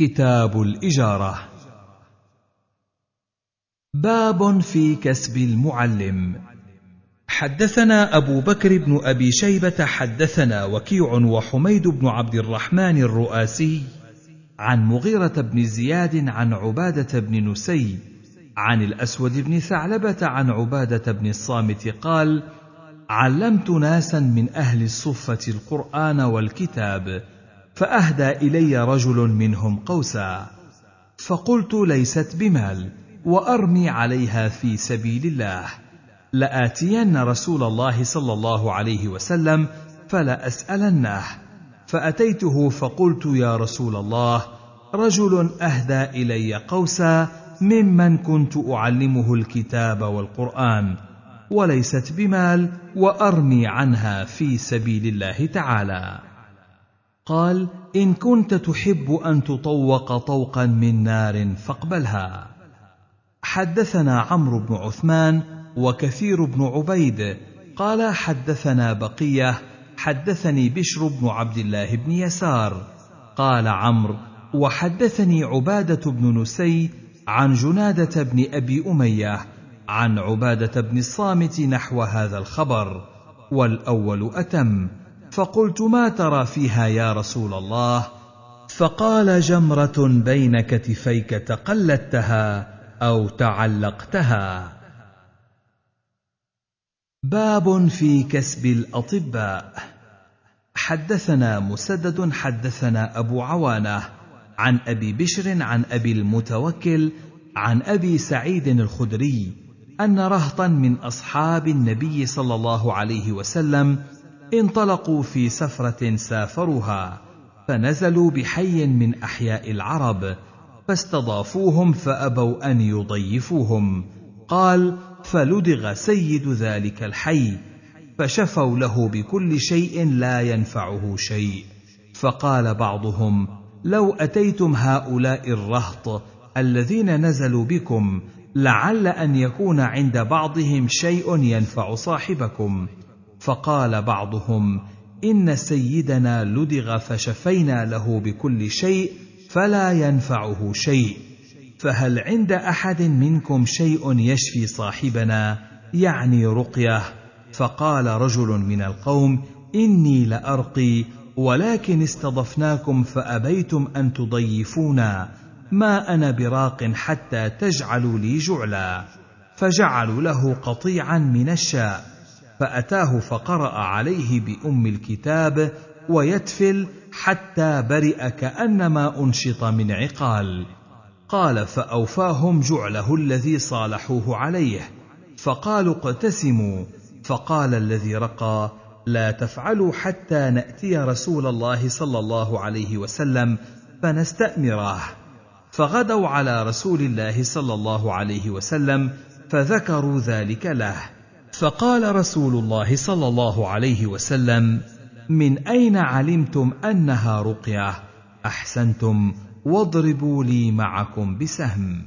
كتاب الإجارة. باب في كسب المعلم. حدثنا أبو بكر بن أبي شيبة حدثنا وكيع وحميد بن عبد الرحمن الرؤاسي عن مغيرة بن زياد عن عبادة بن نسي عن الأسود بن ثعلبة عن عبادة بن الصامت قال علمت ناسا من أهل الصفة القرآن والكتاب فأهدى إلي رجل منهم قوسا فقلت ليست بمال وأرمي عليها في سبيل الله لآتين رسول الله صلى الله عليه وسلم فلاسالنه فأتيته فقلت يا رسول الله رجل أهدى إلي قوسا ممن كنت أعلمه الكتاب والقرآن وليست بمال وأرمي عنها في سبيل الله تعالى. قال إن كنت تحب أن تطوق طوقا من نار فاقبلها. حدثنا عمرو بن عثمان وكثير بن عبيد قال حدثنا بقية حدثني بشر بن عبد الله بن يسار. قال عمرو وحدثني عبادة بن نسي عن جنادة بن أبي أمية عن عبادة بن الصامت نحو هذا الخبر والأول أتم. فقلت ما ترى فيها يا رسول الله؟ فقال جمرة بين كتفيك تقلدتها أو تعلقتها. باب في كسب الأطباء. حدثنا مسدد حدثنا أبو عوانة عن أبي بشر عن أبي المتوكل عن أبي سعيد الخدري أن رهطا من أصحاب النبي صلى الله عليه وسلم انطلقوا في سفرة سافروها فنزلوا بحي من أحياء العرب فاستضافوهم فأبوا أن يضيفوهم. قال فلدغ سيد ذلك الحي فشفوا له بكل شيء لا ينفعه شيء. فقال بعضهم لو أتيتم هؤلاء الرهط الذين نزلوا بكم لعل أن يكون عند بعضهم شيء ينفع صاحبكم. فقال بعضهم إن سيدنا لدغ فشفينا له بكل شيء فلا ينفعه شيء فهل عند أحد منكم شيء يشفي صاحبنا؟ يعني رقية. فقال رجل من القوم إني لأرقي ولكن استضفناكم فأبيتم أن تضيفونا. ما أنا براق حتى تجعلوا لي جعلا. فجعلوا له قطيعا من الشاء. فأتاه فقرأ عليه بأم الكتاب ويتفل حتى برئ كأنما أنشط من عقال. قال فأوفاهم جعله الذي صالحوه عليه. فقالوا اقتسموا. فقال الذي رقى لا تفعلوا حتى نأتي رسول الله صلى الله عليه وسلم فنستامره فغدوا على رسول الله صلى الله عليه وسلم فذكروا ذلك له. فقال رسول الله صلى الله عليه وسلم من أين علمتم أنها رقية؟ أحسنتم واضربوا لي معكم بسهم.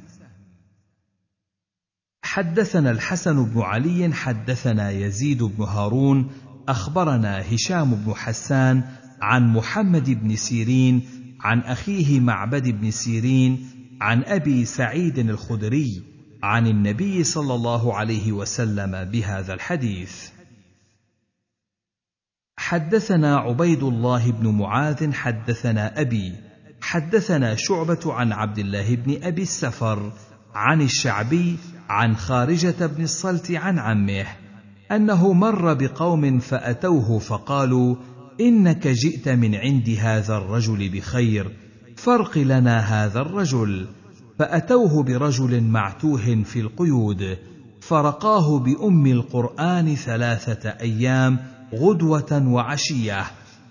حدثنا الحسن بن علي حدثنا يزيد بن هارون أخبرنا هشام بن حسان عن محمد بن سيرين عن أخيه معبد بن سيرين عن أبي سعيد الخدري. عن النبي صلى الله عليه وسلم بهذا الحديث. حدثنا عبيد الله بن معاذ حدثنا أبي حدثنا شعبة عن عبد الله بن أبي السفر عن الشعبي عن خارجة بن الصلت عن عمه أنه مر بقوم فأتوه فقالوا إنك جئت من عند هذا الرجل بخير فرق لنا هذا الرجل. فأتوه برجل معتوه في القيود فرقاه بأم القرآن ثلاثة أيام غدوة وعشية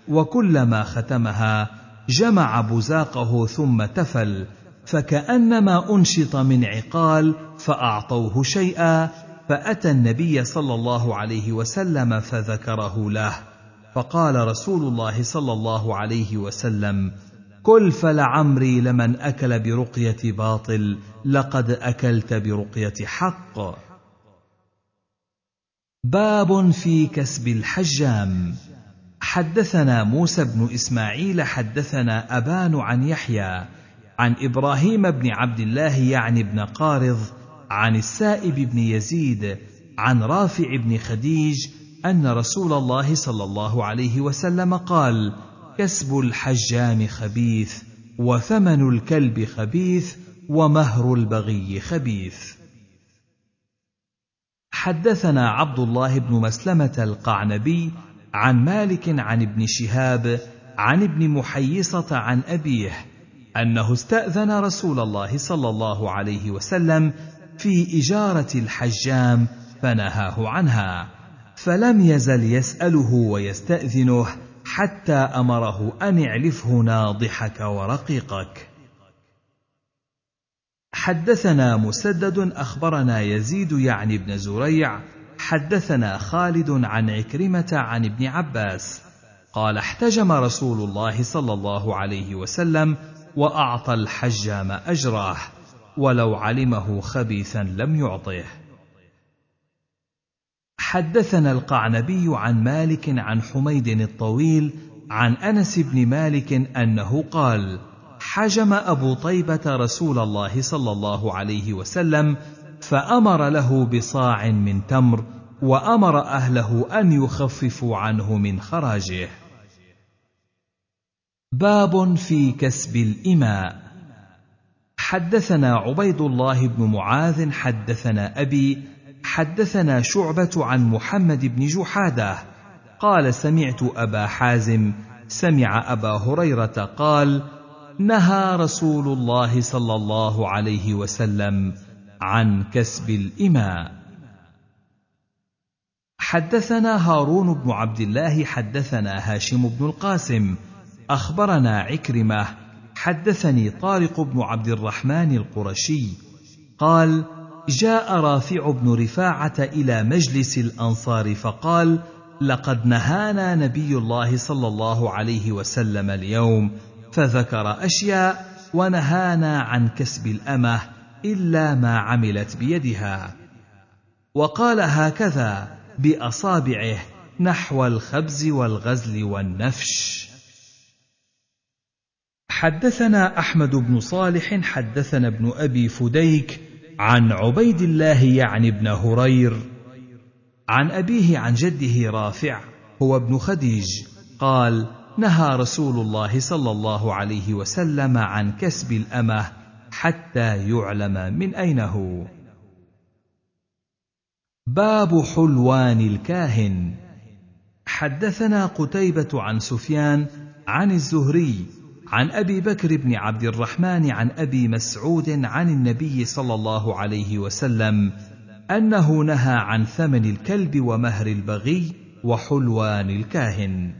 وكلما ختمها جمع بزاقه ثم تفل فكأنما أنشط من عقال فأعطوه شيئا فأتى النبي صلى الله عليه وسلم فذكره له فقال رسول الله صلى الله عليه وسلم كل فلعمري لمن أكل برقية باطل لقد أكلت برقية حق. باب في كسب الحجام. حدثنا موسى بن إسماعيل حدثنا أبان عن يحيى عن إبراهيم بن عبد الله يعني بن قارض عن السائب بن يزيد عن رافع بن خديج أن رسول الله صلى الله عليه وسلم قال كسب الحجام خبيث وثمن الكلب خبيث ومهر البغي خبيث. حدثنا عبد الله بن مسلمة القعنبي عن مالك عن ابن شهاب عن ابن محيصة عن أبيه أنه استأذن رسول الله صلى الله عليه وسلم في إجارة الحجام فنهاه عنها فلم يزل يسأله ويستأذنه حتى أمره أن اعلفه ناضحك ورقيقك. حدثنا مسدد أخبرنا يزيد يعني بن زريع حدثنا خالد عن عكرمة عن ابن عباس قال احتجم رسول الله صلى الله عليه وسلم وأعطى الحجام أجراه ولو علمه خبيثا لم يعطه. حدثنا القعنبي عن مالك عن حميد الطويل عن أنس بن مالك أنه قال حجم أبو طيبة رسول الله صلى الله عليه وسلم فأمر له بصاع من تمر وأمر أهله أن يخففوا عنه من خراجه. باب في كسب الإماء. حدثنا عبيد الله بن معاذ حدثنا أبي حدثنا شعبة عن محمد بن جحادة قال سمعت أبا حازم سمع أبا هريرة قال نهى رسول الله صلى الله عليه وسلم عن كسب الإماء. حدثنا هارون بن عبد الله حدثنا هاشم بن القاسم أخبرنا عكرمة حدثني طارق بن عبد الرحمن القرشي قال جاء رافع بن رفاعة إلى مجلس الأنصار فقال لقد نهانا نبي الله صلى الله عليه وسلم اليوم فذكر أشياء ونهانا عن كسب الأمة إلا ما عملت بيدها. وقال هكذا بأصابعه نحو الخبز والغزل والنفش. حدثنا أحمد بن صالح حدثنا ابن أبي فديك عن عبيد الله يعني ابن هرير عن أبيه عن جده رافع هو ابن خديج قال نهى رسول الله صلى الله عليه وسلم عن كسب الأمة حتى يعلم من أين هو. باب حلوان الكاهن. حدثنا قتيبة عن سفيان عن الزهري عن أبي بكر بن عبد الرحمن عن أبي مسعود عن النبي صلى الله عليه وسلم أنه نهى عن ثمن الكلب ومهر البغي وحلوان الكاهن.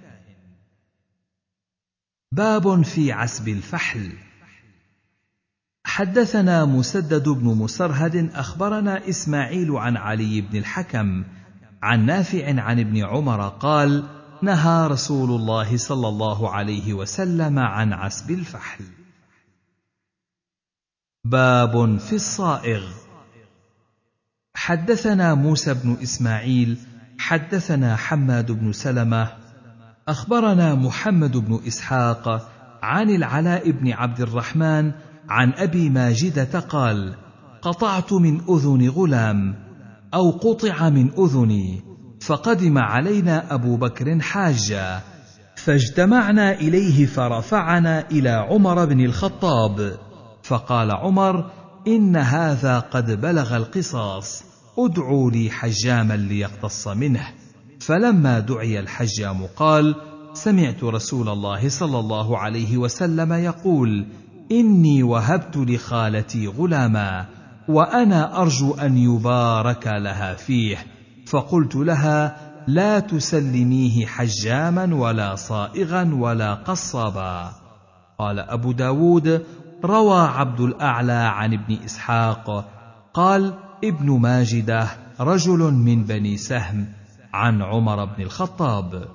باب في عسب الفحل. حدثنا مسدد بن مسرهد أخبرنا إسماعيل عن علي بن الحكم عن نافع عن ابن عمر قال نهى رسول الله صلى الله عليه وسلم عن عسب الفحل. باب في الصائغ. حدثنا موسى بن إسماعيل حدثنا حماد بن سلمة أخبرنا محمد بن إسحاق عن العلاء بن عبد الرحمن عن أبي ماجده قال قطعت من أذن غلام أو قطع من أذني. فقدم علينا أبو بكر حاجا فاجتمعنا إليه فرفعنا إلى عمر بن الخطاب فقال عمر إن هذا قد بلغ القصاص ادعوا لي حجاما ليقتص منه. فلما دعي الحجام قال سمعت رسول الله صلى الله عليه وسلم يقول إني وهبت لخالتي غلاما وأنا أرجو أن يبارك لها فيه. فقلت لها لا تسلميه حجاما ولا صائغا ولا قصابا. قال أبو داود روى عبد الأعلى عن ابن إسحاق قال ابن ماجدة رجل من بني سهم عن عمر بن الخطاب.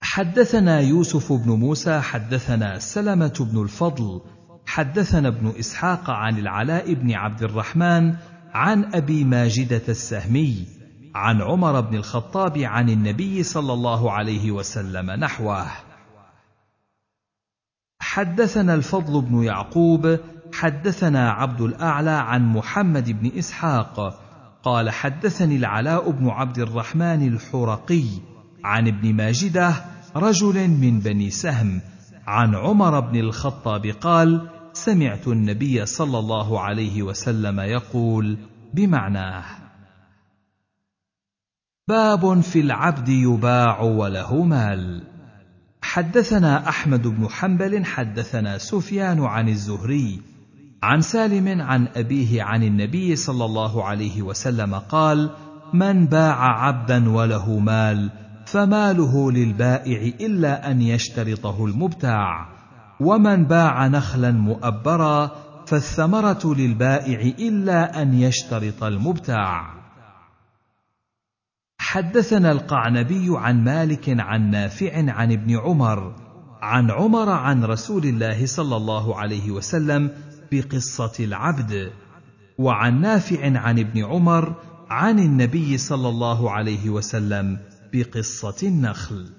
حدثنا يوسف بن موسى حدثنا سلمة بن الفضل حدثنا ابن إسحاق عن العلاء بن عبد الرحمن عن أبي ماجدة السهمي عن عمر بن الخطاب عن النبي صلى الله عليه وسلم نحوه. حدثنا الفضل بن يعقوب حدثنا عبد الأعلى عن محمد بن إسحاق قال حدثني العلاء بن عبد الرحمن الحرقي عن ابن ماجده رجل من بني سهم عن عمر بن الخطاب قال سمعت النبي صلى الله عليه وسلم يقول بمعناه باب في العبد يباع وله مال. حدثنا أحمد بن حنبل حدثنا سفيان عن الزهري عن سالم عن أبيه عن النبي صلى الله عليه وسلم قال من باع عبدا وله مال فماله للبائع إلا أن يشترطه المبتاع. ومن باع نخلا مؤبرا فالثمره للبائع الا ان يشترط المبتاع. حدثنا القعنبي عن مالك عن نافع عن ابن عمر عن عمر عن رسول الله صلى الله عليه وسلم بقصه العبد وعن نافع عن ابن عمر عن النبي صلى الله عليه وسلم بقصه النخل.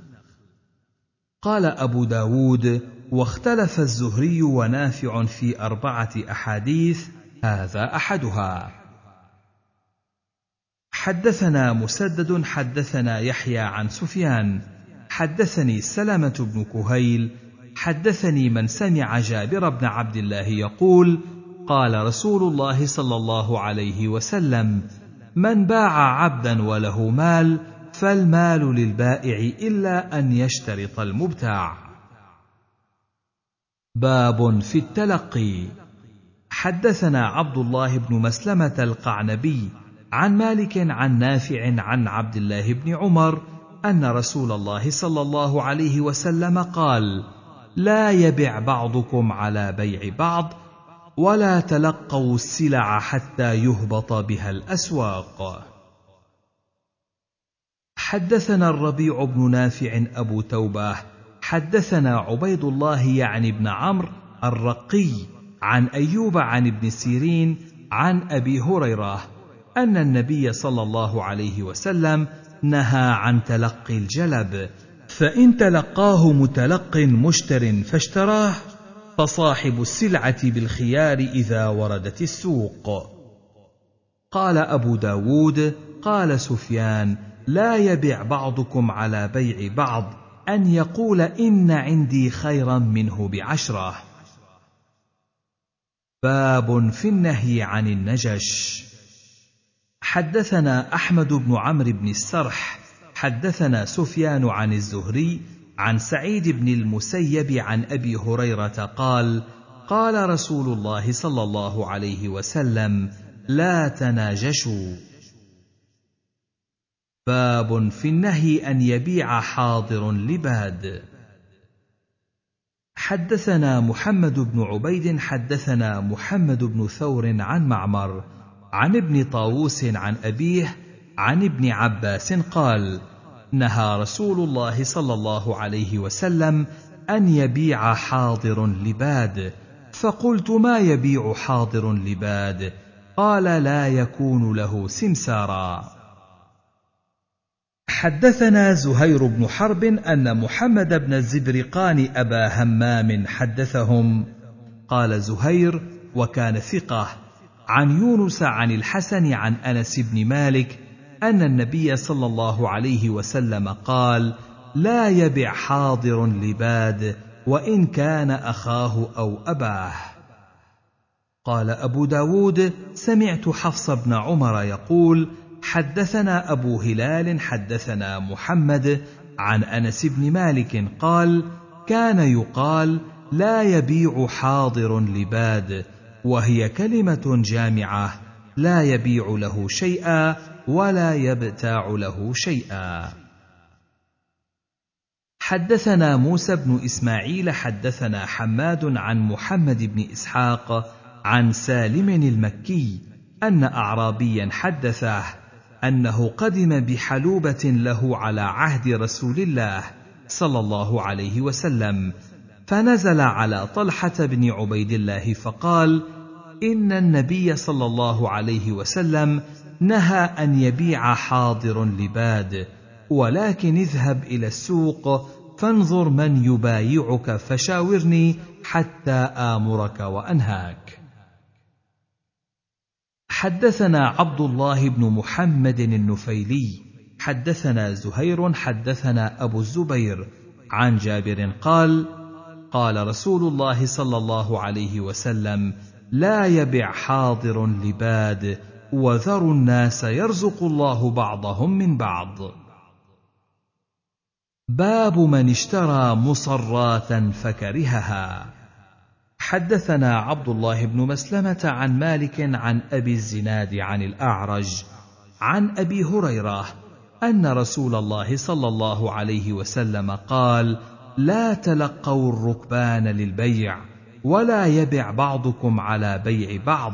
قال ابو داود واختلف الزهري ونافع في أربعة أحاديث هذا أحدها. حدثنا مسدد حدثنا يحيى عن سفيان. حدثني سلمه بن كهيل. حدثني من سمع جابر بن عبد الله يقول قال رسول الله صلى الله عليه وسلم من باع عبدا وله مال فالمال للبائع إلا أن يشترط المبتاع. باب في التلقي. حدثنا عبد الله بن مسلمة القعنبي عن مالك عن نافع عن عبد الله بن عمر أن رسول الله صلى الله عليه وسلم قال لا يبع بعضكم على بيع بعض ولا تلقوا السلع حتى يهبط بها الأسواق. حدثنا الربيع بن نافع أبو توبة حدثنا عبيد الله يعني بن عمرو الرقي عن أيوب عن ابن سيرين عن أبي هريرة أن النبي صلى الله عليه وسلم نهى عن تلقي الجلب فإن تلقاه متلق مشتر فاشتراه فصاحب السلعة بالخيار إذا وردت السوق. قال أبو داود قال سفيان لا يبع بعضكم على بيع بعض أن يقول إن عندي خيرا منه بعشرة. باب في النهي عن النجش. حدثنا أحمد بن عمرو بن السرح حدثنا سفيان عن الزهري عن سعيد بن المسيب عن أبي هريرة قال قال رسول الله صلى الله عليه وسلم لا تناجشوا. باب في النهي أن يبيع حاضر لباد. حدثنا محمد بن عبيد حدثنا محمد بن ثور عن معمر عن ابن طاووس عن أبيه عن ابن عباس قال نهى رسول الله صلى الله عليه وسلم أن يبيع حاضر لباد. فقلت ما يبيع حاضر لباد؟ قال لا يكون له سمسارا. حدثنا زهير بن حرب أن محمد بن الزبرقان أبا همام حدثهم. قال زهير وكان ثقة عن يونس عن الحسن عن أنس بن مالك أن النبي صلى الله عليه وسلم قال لا يبع حاضر لباد وإن كان أخاه أو أباه قال أبو داود سمعت حفص بن عمر يقول حدثنا أبو هلال حدثنا محمد عن أنس بن مالك قال كان يقال لا يبيع حاضر لباد وهي كلمة جامعة لا يبيع له شيئا ولا يبتاع له شيئا. حدثنا موسى بن إسماعيل حدثنا حماد عن محمد بن إسحاق عن سالم المكي أن اعرابيا حدثه أنه قدم بحلوبة له على عهد رسول الله صلى الله عليه وسلم فنزل على طلحة بن عبيد الله فقال إن النبي صلى الله عليه وسلم نهى أن يبيع حاضر لباد ولكن اذهب إلى السوق فانظر من يبايعك فشاورني حتى آمرك وأنهاك. حدثنا عبد الله بن محمد النفيلي حدثنا زهير حدثنا أبو الزبير عن جابر قال قال رسول الله صلى الله عليه وسلم لا يبع حاضر لباد وذروا الناس يرزق الله بعضهم من بعض. باب من اشترى مصرات فكرهها. حدثنا عبد الله بن مسلمة عن مالك عن أبي الزناد عن الأعرج عن أبي هريرة أن رسول الله صلى الله عليه وسلم قال لا تلقوا الركبان للبيع ولا يبع بعضكم على بيع بعض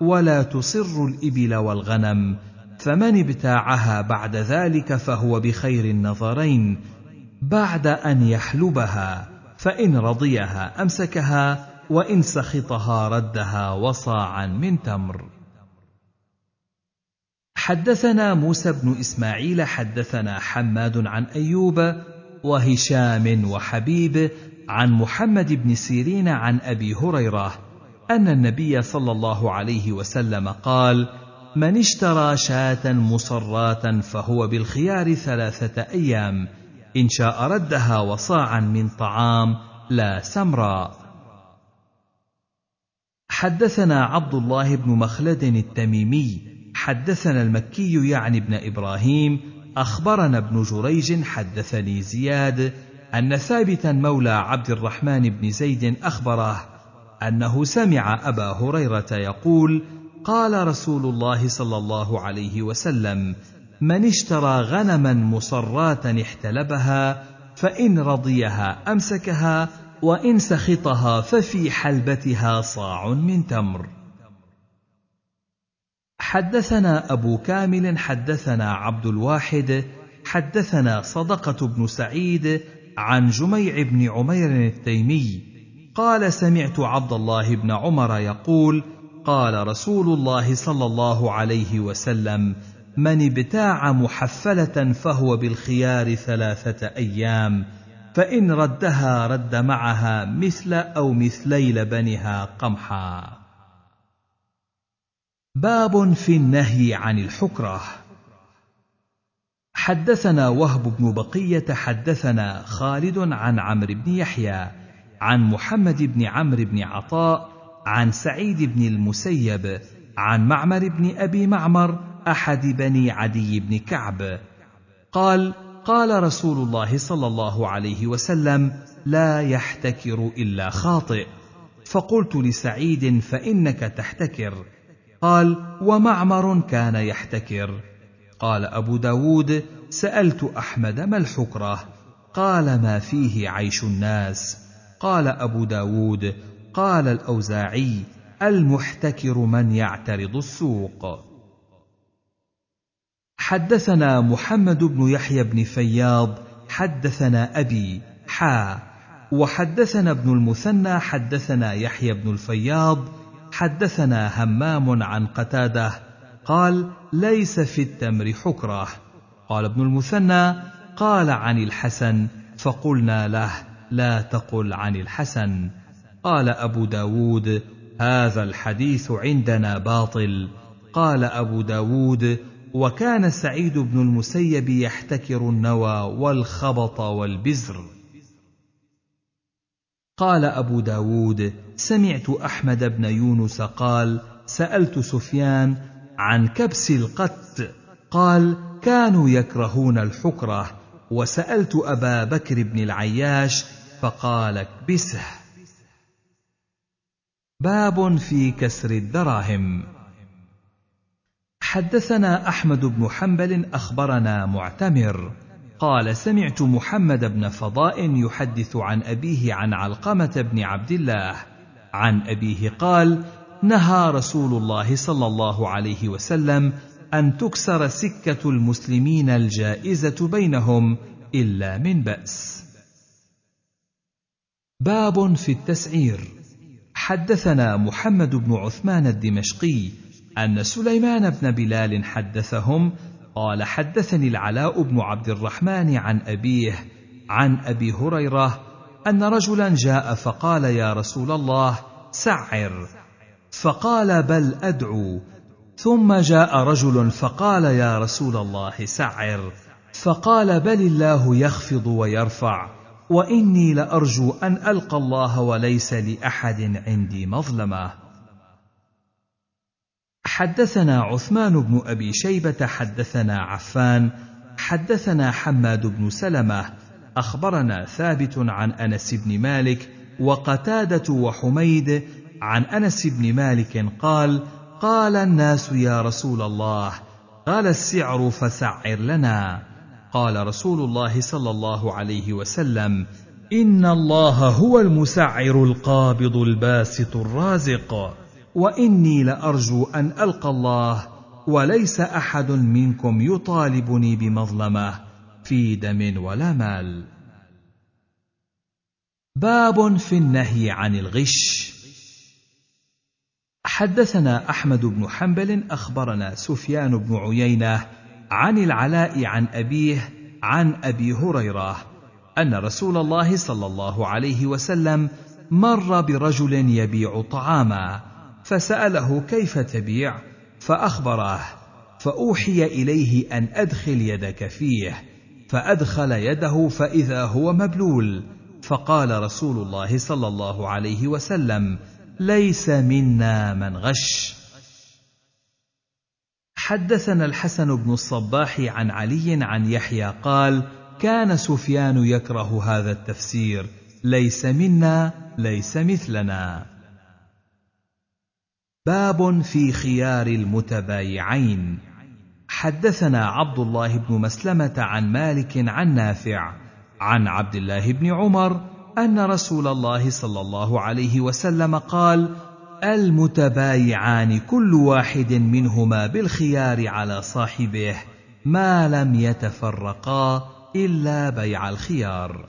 ولا تصر الإبل والغنم فمن ابتاعها بعد ذلك فهو بخير النظرين بعد أن يحلبها فإن رضيها أمسكها وإن سخطها ردها وصاعا من تمر. حدثنا موسى بن إسماعيل حدثنا حماد عن أيوب وهشام وحبيب عن محمد بن سيرين عن أبي هريرة أن النبي صلى الله عليه وسلم قال من اشترى شاة مصراة فهو بالخيار ثلاثة أيام إن شاء ردها وصاعا من طعام لا سمراء. حدثنا عبد الله بن مخلد التميمي حدثنا المكي يعني ابن إبراهيم أخبرنا ابن جريج حدثني زياد أن ثابتا مولى عبد الرحمن بن زيد أخبره أنه سمع أبا هريرة يقول قال رسول الله صلى الله عليه وسلم من اشترى غنما مصرات احتلبها فإن رضيها أمسكها وإن سخطها ففي حلبتها صاع من تمر. حدثنا أبو كامل حدثنا عبد الواحد حدثنا صدقة بن سعيد عن جميع بن عمير التيمي. قال سمعت عبد الله بن عمر يقول قال رسول الله صلى الله عليه وسلم من ابتاع محفلة فهو بالخيار ثلاثة أيام فإن ردها رد معها مثل أو مثلي لبنها قمحا. باب في النهي عن الحكرة. حدثنا وهب بن بقية حدثنا خالد عن عمرو بن يحيى عن محمد بن عمرو بن عطاء عن سعيد بن المسيب عن معمر بن أبي معمر أحد بني عدي بن كعب. قال قال رسول الله صلى الله عليه وسلم لا يحتكر إلا خاطئ. فقلت لسعيد فإنك تحتكر. قال ومعمر كان يحتكر. قال أبو داود سألت أحمد ما الحكرة؟ قال ما فيه عيش الناس. قال أبو داود قال الأوزاعي المحتكر من يعترض السوق. حدثنا محمد بن يحيى بن فياض حدثنا أبي حا وحدثنا ابن المثنى حدثنا يحيى بن الفياض حدثنا همام عن قتادة قال ليس في التمر حكرة. قال ابن المثنى قال عن الحسن فقلنا له لا تقل عن الحسن. قال أبو داود هذا الحديث عندنا باطل. قال أبو داود وكان سعيد بن المسيب يحتكر النوى والخبط والبزر. قال أبو داود سمعت أحمد بن يونس قال سألت سفيان عن كبس القت قال كانوا يكرهون الحكرة وسألت أبا بكر بن العياش فقال اكبسه باب في كسر الدراهم. حدثنا أحمد بن حنبل أخبرنا معتمر. قال سمعت محمد بن فضاء يحدث عن أبيه عن علقمة بن عبد الله. عن أبيه قال نهى رسول الله صلى الله عليه وسلم أن تكسر سكة المسلمين الجائزة بينهم إلا من بأس. باب في التسعير. حدثنا محمد بن عثمان الدمشقي أن سليمان بن بلال حدثهم قال حدثني العلاء بن عبد الرحمن عن أبيه عن أبي هريرة أن رجلا جاء فقال يا رسول الله سعر. فقال بل أدعو. ثم جاء رجل فقال يا رسول الله سعر. فقال بل الله يخفض ويرفع وإني لأرجو أن ألقى الله وليس لأحد عندي مظلمة. حدثنا عثمان بن أبي شيبة حدثنا عفان حدثنا حماد بن سلمة. أخبرنا ثابت عن أنس بن مالك وقتادة وحميد عن أنس بن مالك قال قال الناس يا رسول الله قال السعر فسعر لنا. قال رسول الله صلى الله عليه وسلم إن الله هو المسعر القابض الباسط الرازق. وإني لأرجو أن ألقى الله وليس أحد منكم يطالبني بمظلمة في دم ولا مال. باب في النهي عن الغش. حدثنا أحمد بن حنبل أخبرنا سفيان بن عيينة عن العلاء عن أبيه عن أبي هريرة أن رسول الله صلى الله عليه وسلم مر برجل يبيع طعاما فسأله كيف تبيع؟ فاخبره فأوحي إليه أن أدخل يدك فيه فأدخل يده فإذا هو مبلول. فقال رسول الله صلى الله عليه وسلم ليس منا من غش. حدثنا الحسن بن الصباح عن علي عن يحيى قال كان سفيان يكره هذا التفسير ليس منا ليس مثلنا. باب في خيار المتبايعين. حدثنا عبد الله بن مسلمة عن مالك عن نافع عن عبد الله بن عمر أن رسول الله صلى الله عليه وسلم قال المتبايعان كل واحد منهما بالخيار على صاحبه ما لم يتفرقا إلا بيع الخيار.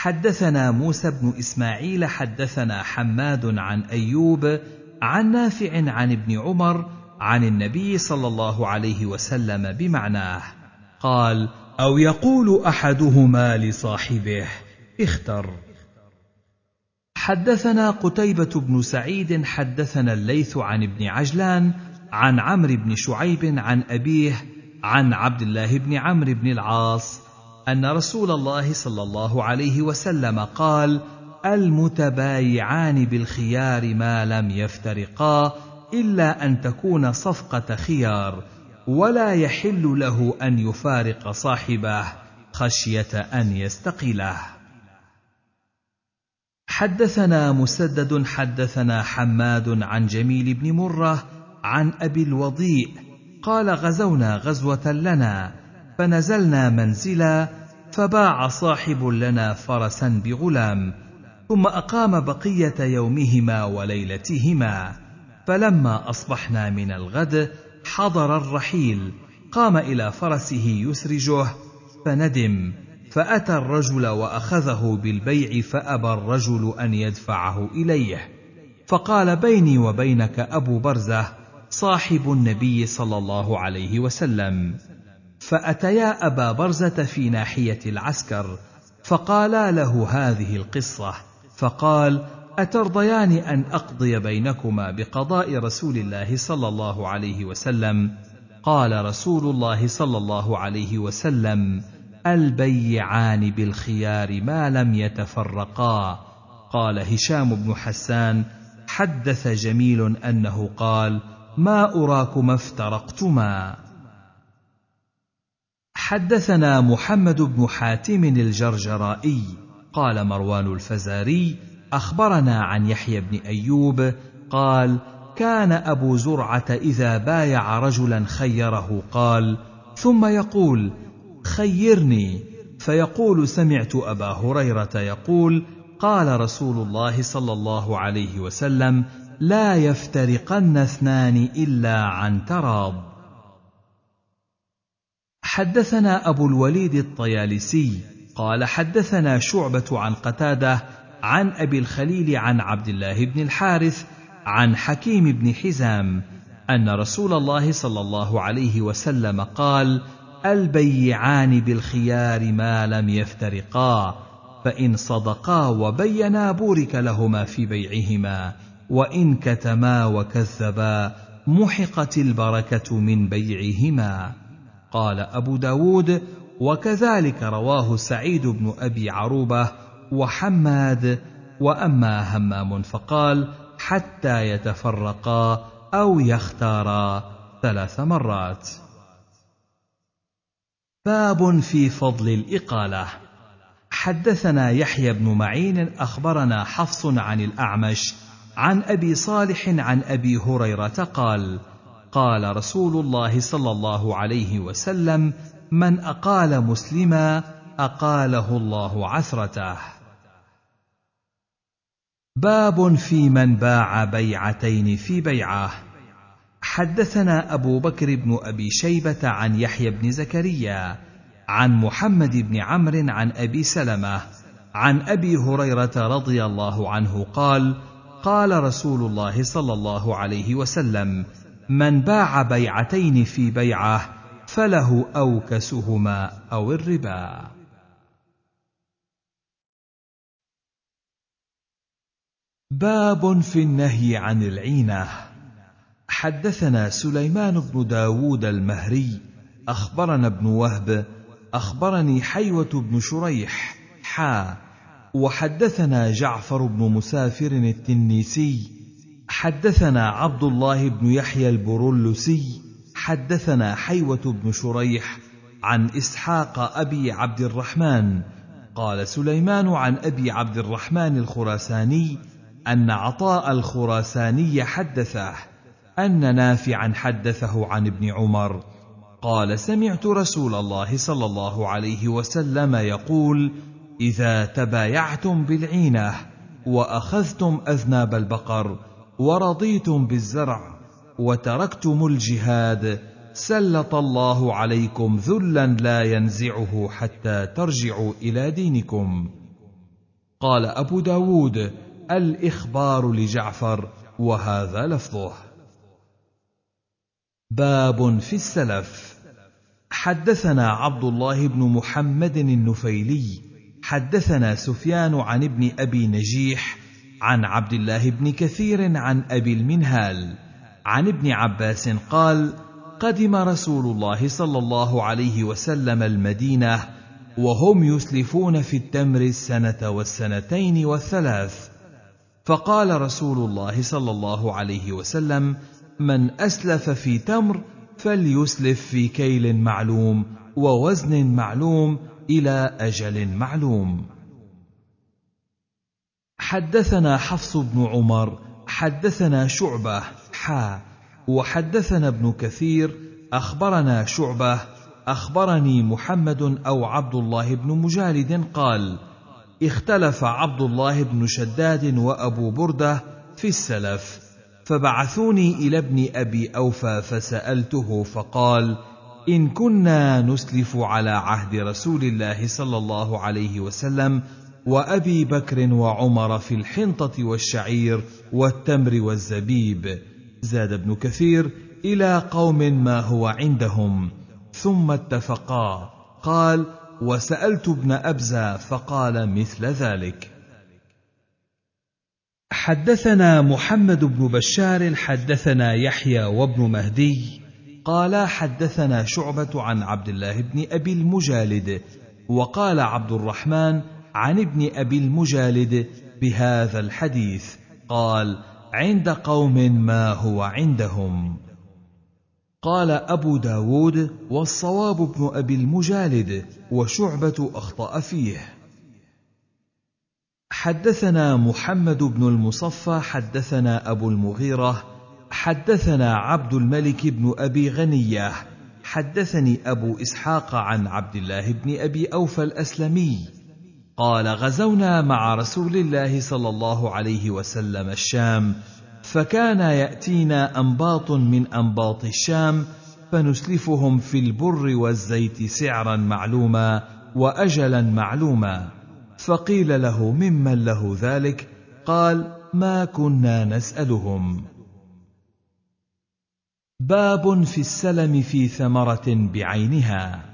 حدثنا موسى بن إسماعيل حدثنا حماد عن أيوب عن نافع عن ابن عمر عن النبي صلى الله عليه وسلم بمعناه. قال أو يقول أحدهما لصاحبه اختر. حدثنا قتيبة بن سعيد حدثنا الليث عن ابن عجلان عن عمرو بن شعيب عن أبيه عن عبد الله بن عمرو بن العاص أن رسول الله صلى الله عليه وسلم قال: المتبايعان بالخيار ما لم يفترقا إلا أن تكون صفقة خيار، ولا يحل له أن يفارق صاحبه خشية أن يستقله. حدثنا مسدد حدثنا حماد عن جميل بن مرة عن أبي الوضيء قال غزونا غزوة لنا فنزلنا منزلا فباع صاحب لنا فرسا بغلام ثم أقام بقية يومهما وليلتهما. فلما أصبحنا من الغد حضر الرحيل قام إلى فرسه يسرجه فندم فأتى الرجل وأخذه بالبيع فأبى الرجل أن يدفعه إليه. فقال بيني وبينك أبو برزة صاحب النبي صلى الله عليه وسلم. فأتيا أبا برزة في ناحية العسكر فقالا له هذه القصة فقال أترضيان أن أقضي بينكما بقضاء رسول الله صلى الله عليه وسلم؟ قال رسول الله صلى الله عليه وسلم البيعان بالخيار ما لم يتفرقا. قال هشام بن حسان حدث جميل أنه قال ما أراكما افترقتما. حدثنا محمد بن حاتم الجرجرائي قال مروان الفزاري أخبرنا عن يحيى بن أيوب قال كان أبو زرعة إذا بايع رجلا خيره قال ثم يقول خيرني فيقول سمعت أبا هريرة يقول قال رسول الله صلى الله عليه وسلم لا يفترقن اثنان إلا عن تراض حدثنا أبو الوليد الطيالسي قال حدثنا شعبة عن قتادة عن أبي الخليل عن عبد الله بن الحارث عن حكيم بن حزام أن رسول الله صلى الله عليه وسلم قال البيعان بالخيار ما لم يفترقا فإن صدقا وبينا بورك لهما في بيعهما وإن كتما وكذبا محقت البركة من بيعهما. قال أبو داود وكذلك رواه سعيد بن أبي عروبة وحماد وأما همام فقال حتى يتفرقا أو يختارا ثلاث مرات. باب في فضل الإقالة. حدثنا يحيى بن معين أخبرنا حفص عن الأعمش عن أبي صالح عن أبي هريرة قال قال رسول الله صلى الله عليه وسلم من أقال مسلما أقاله الله عثرته. باب في من باع بيعتين في بيعه. حدثنا أبو بكر بن أبي شيبة عن يحيى بن زكريا عن محمد بن عمرو عن أبي سلمة عن أبي هريرة رضي الله عنه قال قال رسول الله صلى الله عليه وسلم من باع بيعتين في بيعة فله أوكسهما أو الربا. باب في النهي عن العينة. حدثنا سليمان بن داود المهري أخبرنا ابن وهب أخبرني حيوة بن شريح حا وحدثنا جعفر بن مسافر التنيسي حدثنا عبد الله بن يحيى البرلسي حدثنا حيوة بن شريح عن إسحاق أبي عبد الرحمن قال سليمان عن أبي عبد الرحمن الخراساني أن عطاء الخراساني حدثه أن نافعا حدثه عن ابن عمر قال سمعت رسول الله صلى الله عليه وسلم يقول إذا تبايعتم بالعينة وأخذتم أذناب البقر ورضيتم بالزرع وتركتم الجهاد سلط الله عليكم ذلا لا ينزعه حتى ترجعوا إلى دينكم. قال أبو داود الإخبار لجعفر وهذا لفظه. باب في السلف. حدثنا عبد الله بن محمد النفيلي حدثنا سفيان عن ابن أبي نجيح عن عبد الله بن كثير عن أبي المنهال عن ابن عباس قال قدم رسول الله صلى الله عليه وسلم المدينة وهم يسلفون في التمر السنة والسنتين والثلاث. فقال رسول الله صلى الله عليه وسلم من أسلف في تمر فليسلف في كيل معلوم ووزن معلوم إلى أجل معلوم. حدثنا حفص بن عمر حدثنا شعبة حا وحدثنا ابن كثير أخبرنا شعبة أخبرني محمد أو عبد الله بن مجالد قال اختلف عبد الله بن شداد وأبو بردة في السلف فبعثوني إلى ابن أبي أوفى فسألته فقال إن كنا نسلف على عهد رسول الله صلى الله عليه وسلم وأبي بكر وعمر في الحنطة والشعير والتمر والزبيب. زاد ابن كثير إلى قوم ما هو عندهم ثم اتفقا قال وسألت ابن أبزة فقال مثل ذلك. حدثنا محمد بن بشار حدثنا يحيى وابن مهدي قال حدثنا شعبة عن عبد الله بن أبي المجالد وقال عبد الرحمن عن ابن أبي المجالد بهذا الحديث قال عند قوم ما هو عندهم. قال أبو داود والصواب ابن أبي المجالد وشعبة أخطأ فيه. حدثنا محمد بن المصفى حدثنا أبو المغيرة حدثنا عبد الملك بن أبي غنية حدثني أبو إسحاق عن عبد الله بن أبي أوفى الأسلمي. قال غزونا مع رسول الله صلى الله عليه وسلم الشام فكان يأتينا أنباط من أنباط الشام فنسلفهم في البر والزيت سعرا معلوما واجلا معلوما. فقيل له ممن له ذلك؟ قال ما كنا نسألهم. باب في السلم في ثمرة بعينها.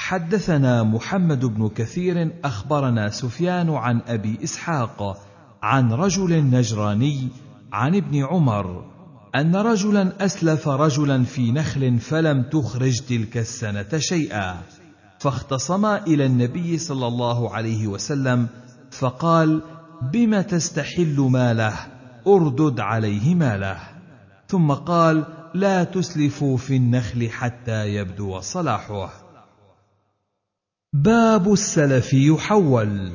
حدثنا محمد بن كثير أخبرنا سفيان عن أبي إسحاق عن رجل نجراني عن ابن عمر أن رجلا أسلف رجلا في نخل فلم تخرج تلك السنة شيئا فاختصما إلى النبي صلى الله عليه وسلم فقال بم تستحل ماله؟ أردد عليه ماله. ثم قال لا تسلفوا في النخل حتى يبدو صلاحه. باب السلف يحول.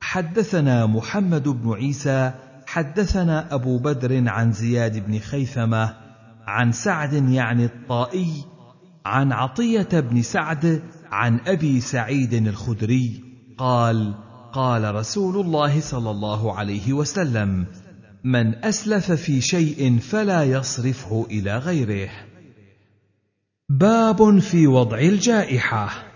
حدثنا محمد بن عيسى حدثنا أبو بدر عن زياد بن خيثمة عن سعد يعني الطائي عن عطية بن سعد عن أبي سعيد الخدري قال قال رسول الله صلى الله عليه وسلم من أسلف في شيء فلا يصرفه إلى غيره. باب في وضع الجائحة.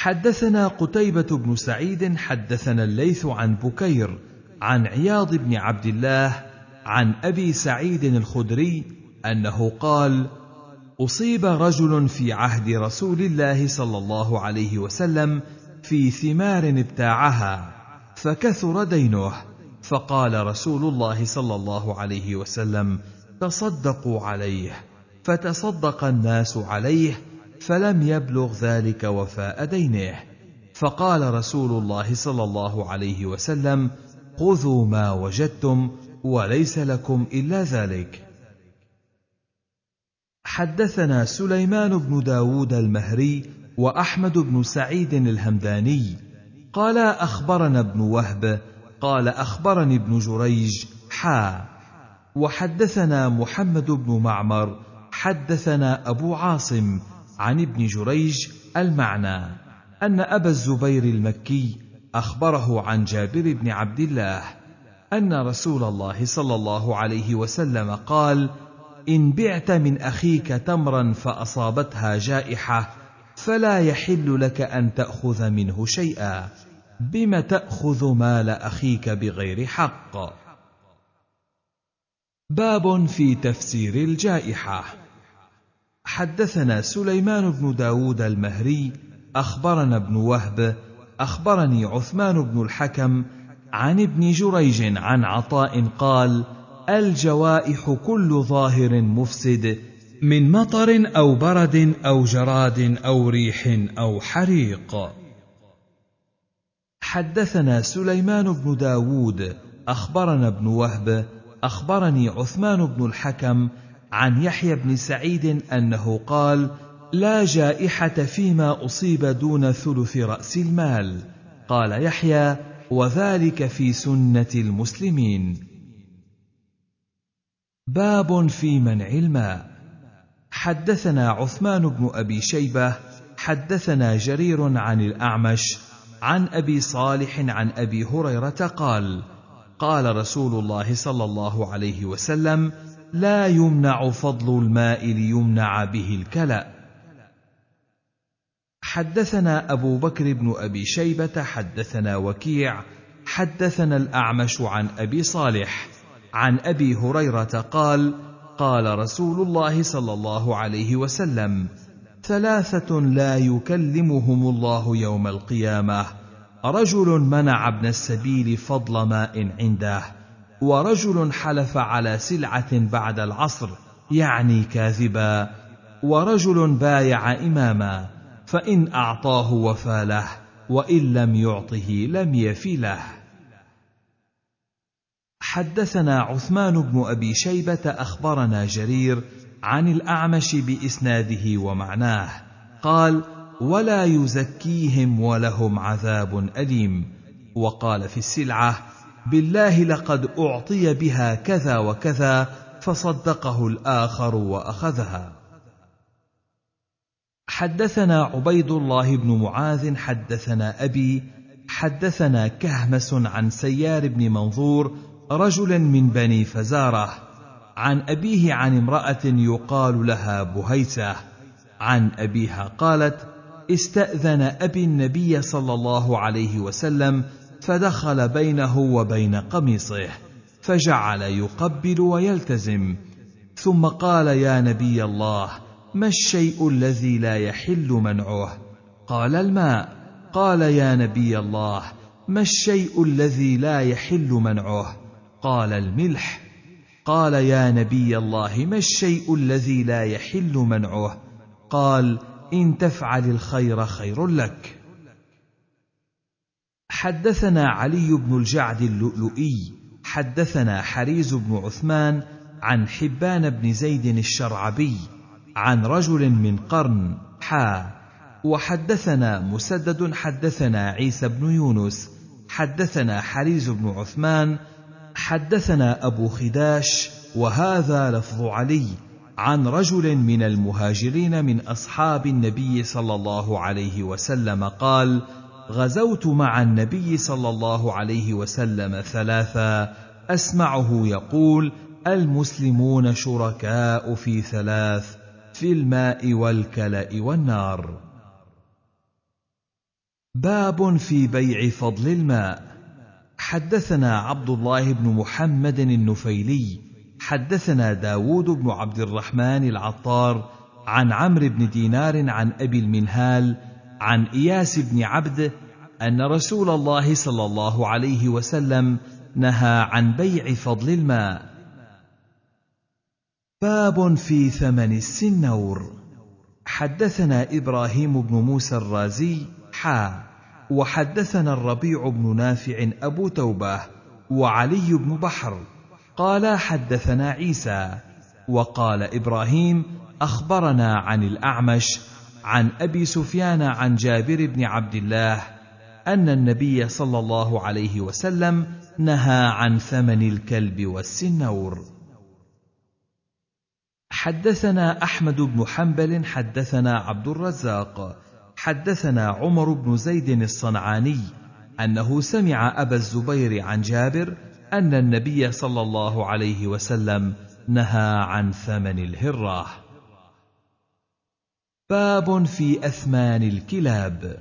حدثنا قتيبة بن سعيد حدثنا الليث عن بكير عن عياض بن عبد الله عن أبي سعيد الخدري أنه قال أصيب رجل في عهد رسول الله صلى الله عليه وسلم في ثمار ابتاعها فكثر دينه فقال رسول الله صلى الله عليه وسلم تصدقوا عليه فتصدق الناس عليه فلم يبلغ ذلك وفاء دينه. فقال رسول الله صلى الله عليه وسلم خذوا ما وجدتم وليس لكم إلا ذلك. حدثنا سليمان بن داود المهري وأحمد بن سعيد الهمداني. قال أخبرنا ابن وهب. قال أخبرني ابن جريج. حا. وحدثنا محمد بن معمر. حدثنا أبو عاصم. عن ابن جريج المعنى أن أبا الزبير المكي أخبره عن جابر بن عبد الله أن رسول الله صلى الله عليه وسلم قال إن بعت من أخيك تمرا فأصابتها جائحة فلا يحل لك أن تأخذ منه شيئا بم تأخذ مال أخيك بغير حق. باب في تفسير الجائحة. حدثنا سليمان بن داود المهري أخبرنا ابن وهب أخبرني عثمان بن الحكم عن ابن جريج عن عطاء قال الجوائح كل ظاهر مفسد من مطر أو برد أو جراد أو ريح أو حريق. حدثنا سليمان بن داود أخبرنا ابن وهب أخبرني عثمان بن الحكم عن يحيى بن سعيد أنه قال لا جائحة فيما أصيب دون ثلث رأس المال. قال يحيى وذلك في سنة المسلمين. باب في منع الماء. حدثنا عثمان بن أبي شيبة حدثنا جرير عن الأعمش عن أبي صالح عن أبي هريرة قال قال رسول الله صلى الله عليه وسلم لا يمنع فضل الماء ليمنع به الكلا حدثنا أبو بكر بن أبي شيبة حدثنا وكيع حدثنا الأعمش عن أبي صالح عن أبي هريرة قال قال رسول الله صلى الله عليه وسلم ثلاثة لا يكلمهم الله يوم القيامة رجل منع ابن السبيل فضل ماء عنده. ورجل حلف على سلعة بعد العصر يعني كاذبا. ورجل بايع إماما فإن أعطاه وفى له وإن لم يعطه لم يف له حدثنا عثمان بن أبي شيبة أخبرنا جرير عن الأعمش بإسناده ومعناه. قال ولا يزكيهم ولهم عذاب أليم. وقال في السلعة بالله لقد أعطي بها كذا وكذا فصدقه الآخر وأخذها. حدثنا عبيد الله بن معاذ حدثنا أبي حدثنا كهمس عن سيار بن منظور رجل من بني فزارة عن أبيه عن امرأة يقال لها بهيسة. عن أبيها قالت استأذن أبي النبي صلى الله عليه وسلم فدخل بينه وبين قميصه فجعل يقبل ويلتزم. ثم قال يا نبي الله ما الشيء الذي لا يحل منعه قال الماء. قال يا نبي الله ما الشيء الذي لا يحل منعه قال الملح. قال يا نبي الله ما الشيء الذي لا يحل منعه قال إن تفعل الخير خير لك. حدثنا علي بن الجعد اللؤلؤي حدثنا حريز بن عثمان عن حبان بن زيد الشرعبي عن رجل من قرن حا وحدثنا مسدد حدثنا عيسى بن يونس حدثنا حريز بن عثمان حدثنا أبو خداش وهذا لفظ علي عن رجل من المهاجرين من أصحاب النبي صلى الله عليه وسلم قال غزوت مع النبي صلى الله عليه وسلم ثلاثا. أسمعه يقول المسلمون شركاء في ثلاث في الماء والكلأ والنار. باب في بيع فضل الماء. حدثنا عبد الله بن محمد النفيلي حدثنا داود بن عبد الرحمن العطار عن عمرو بن دينار عن أبي المنهال عن إياس بن عبد أن رسول الله صلى الله عليه وسلم نهى عن بيع فضل الماء. باب في ثمن السنور. حدثنا إبراهيم بن موسى الرازي حا وحدثنا الربيع بن نافع أبو توبة وعلي بن بحر. قال حدثنا عيسى وقال إبراهيم أخبرنا عن الأعمش عن أبي سفيان عن جابر بن عبد الله أن النبي صلى الله عليه وسلم نهى عن ثمن الكلب والسنور. حدثنا أحمد بن حنبل حدثنا عبد الرزاق حدثنا عمر بن زيد الصنعاني أنه سمع أبا الزبير عن جابر أن النبي صلى الله عليه وسلم نهى عن ثمن الهرة. باب في أثمان الكلاب.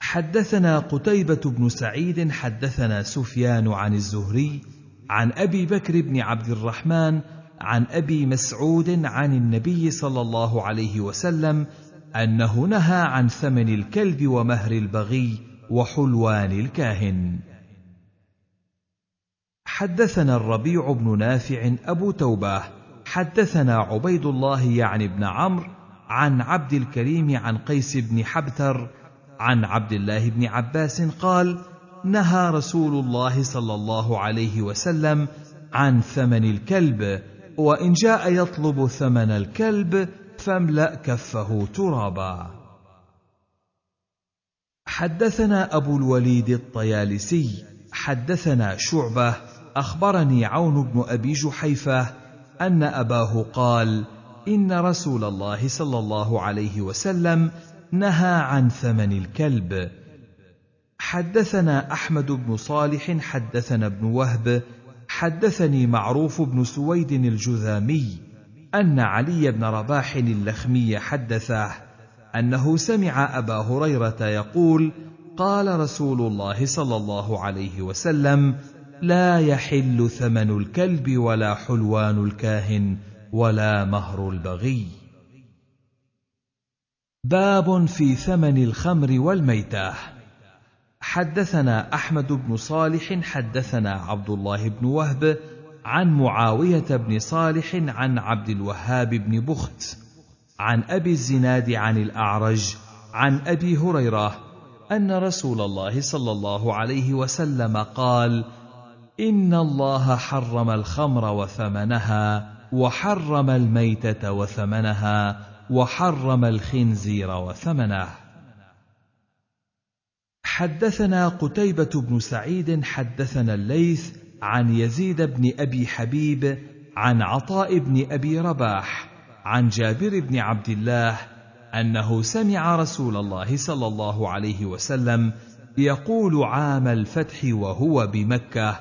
حدثنا قتيبة بن سعيد حدثنا سفيان عن الزهري عن أبي بكر بن عبد الرحمن عن أبي مسعود عن النبي صلى الله عليه وسلم أنه نهى عن ثمن الكلب ومهر البغي وحلوان الكاهن. حدثنا الربيع بن نافع أبو توبة. حدثنا عبيد الله يعني بن عمرو عن عبد الكريم عن قيس بن حبتر عن عبد الله بن عباس قال نهى رسول الله صلى الله عليه وسلم عن ثمن الكلب وإن جاء يطلب ثمن الكلب فاملأ كفه ترابا. حدثنا أبو الوليد الطيالسي حدثنا شعبة أخبرني عون بن أبي جحيفة أن أباه قال إن رسول الله صلى الله عليه وسلم نهى عن ثمن الكلب. حدثنا أحمد بن صالح حدثنا ابن وهب حدثني معروف بن سويد الجذامي أن علي بن رباح اللخمي حدثه أنه سمع أبا هريرة يقول قال رسول الله صلى الله عليه وسلم لا يحل ثمن الكلب ولا حلوان الكاهن. ولا مهر البغي. باب في ثمن الخمر والميته حدثنا أحمد بن صالح حدثنا عبد الله بن وهب عن معاوية بن صالح عن عبد الوهاب بن بخت عن أبي الزناد عن الأعرج عن أبي هريرة أن رسول الله صلى الله عليه وسلم قال إن الله حرم الخمر وثمنها وحرم الميتة وثمنها وحرم الخنزير وثمنه. حدثنا قتيبة بن سعيد حدثنا الليث عن يزيد بن أبي حبيب عن عطاء بن أبي رباح عن جابر بن عبد الله أنه سمع رسول الله صلى الله عليه وسلم يقول عام الفتح وهو بمكة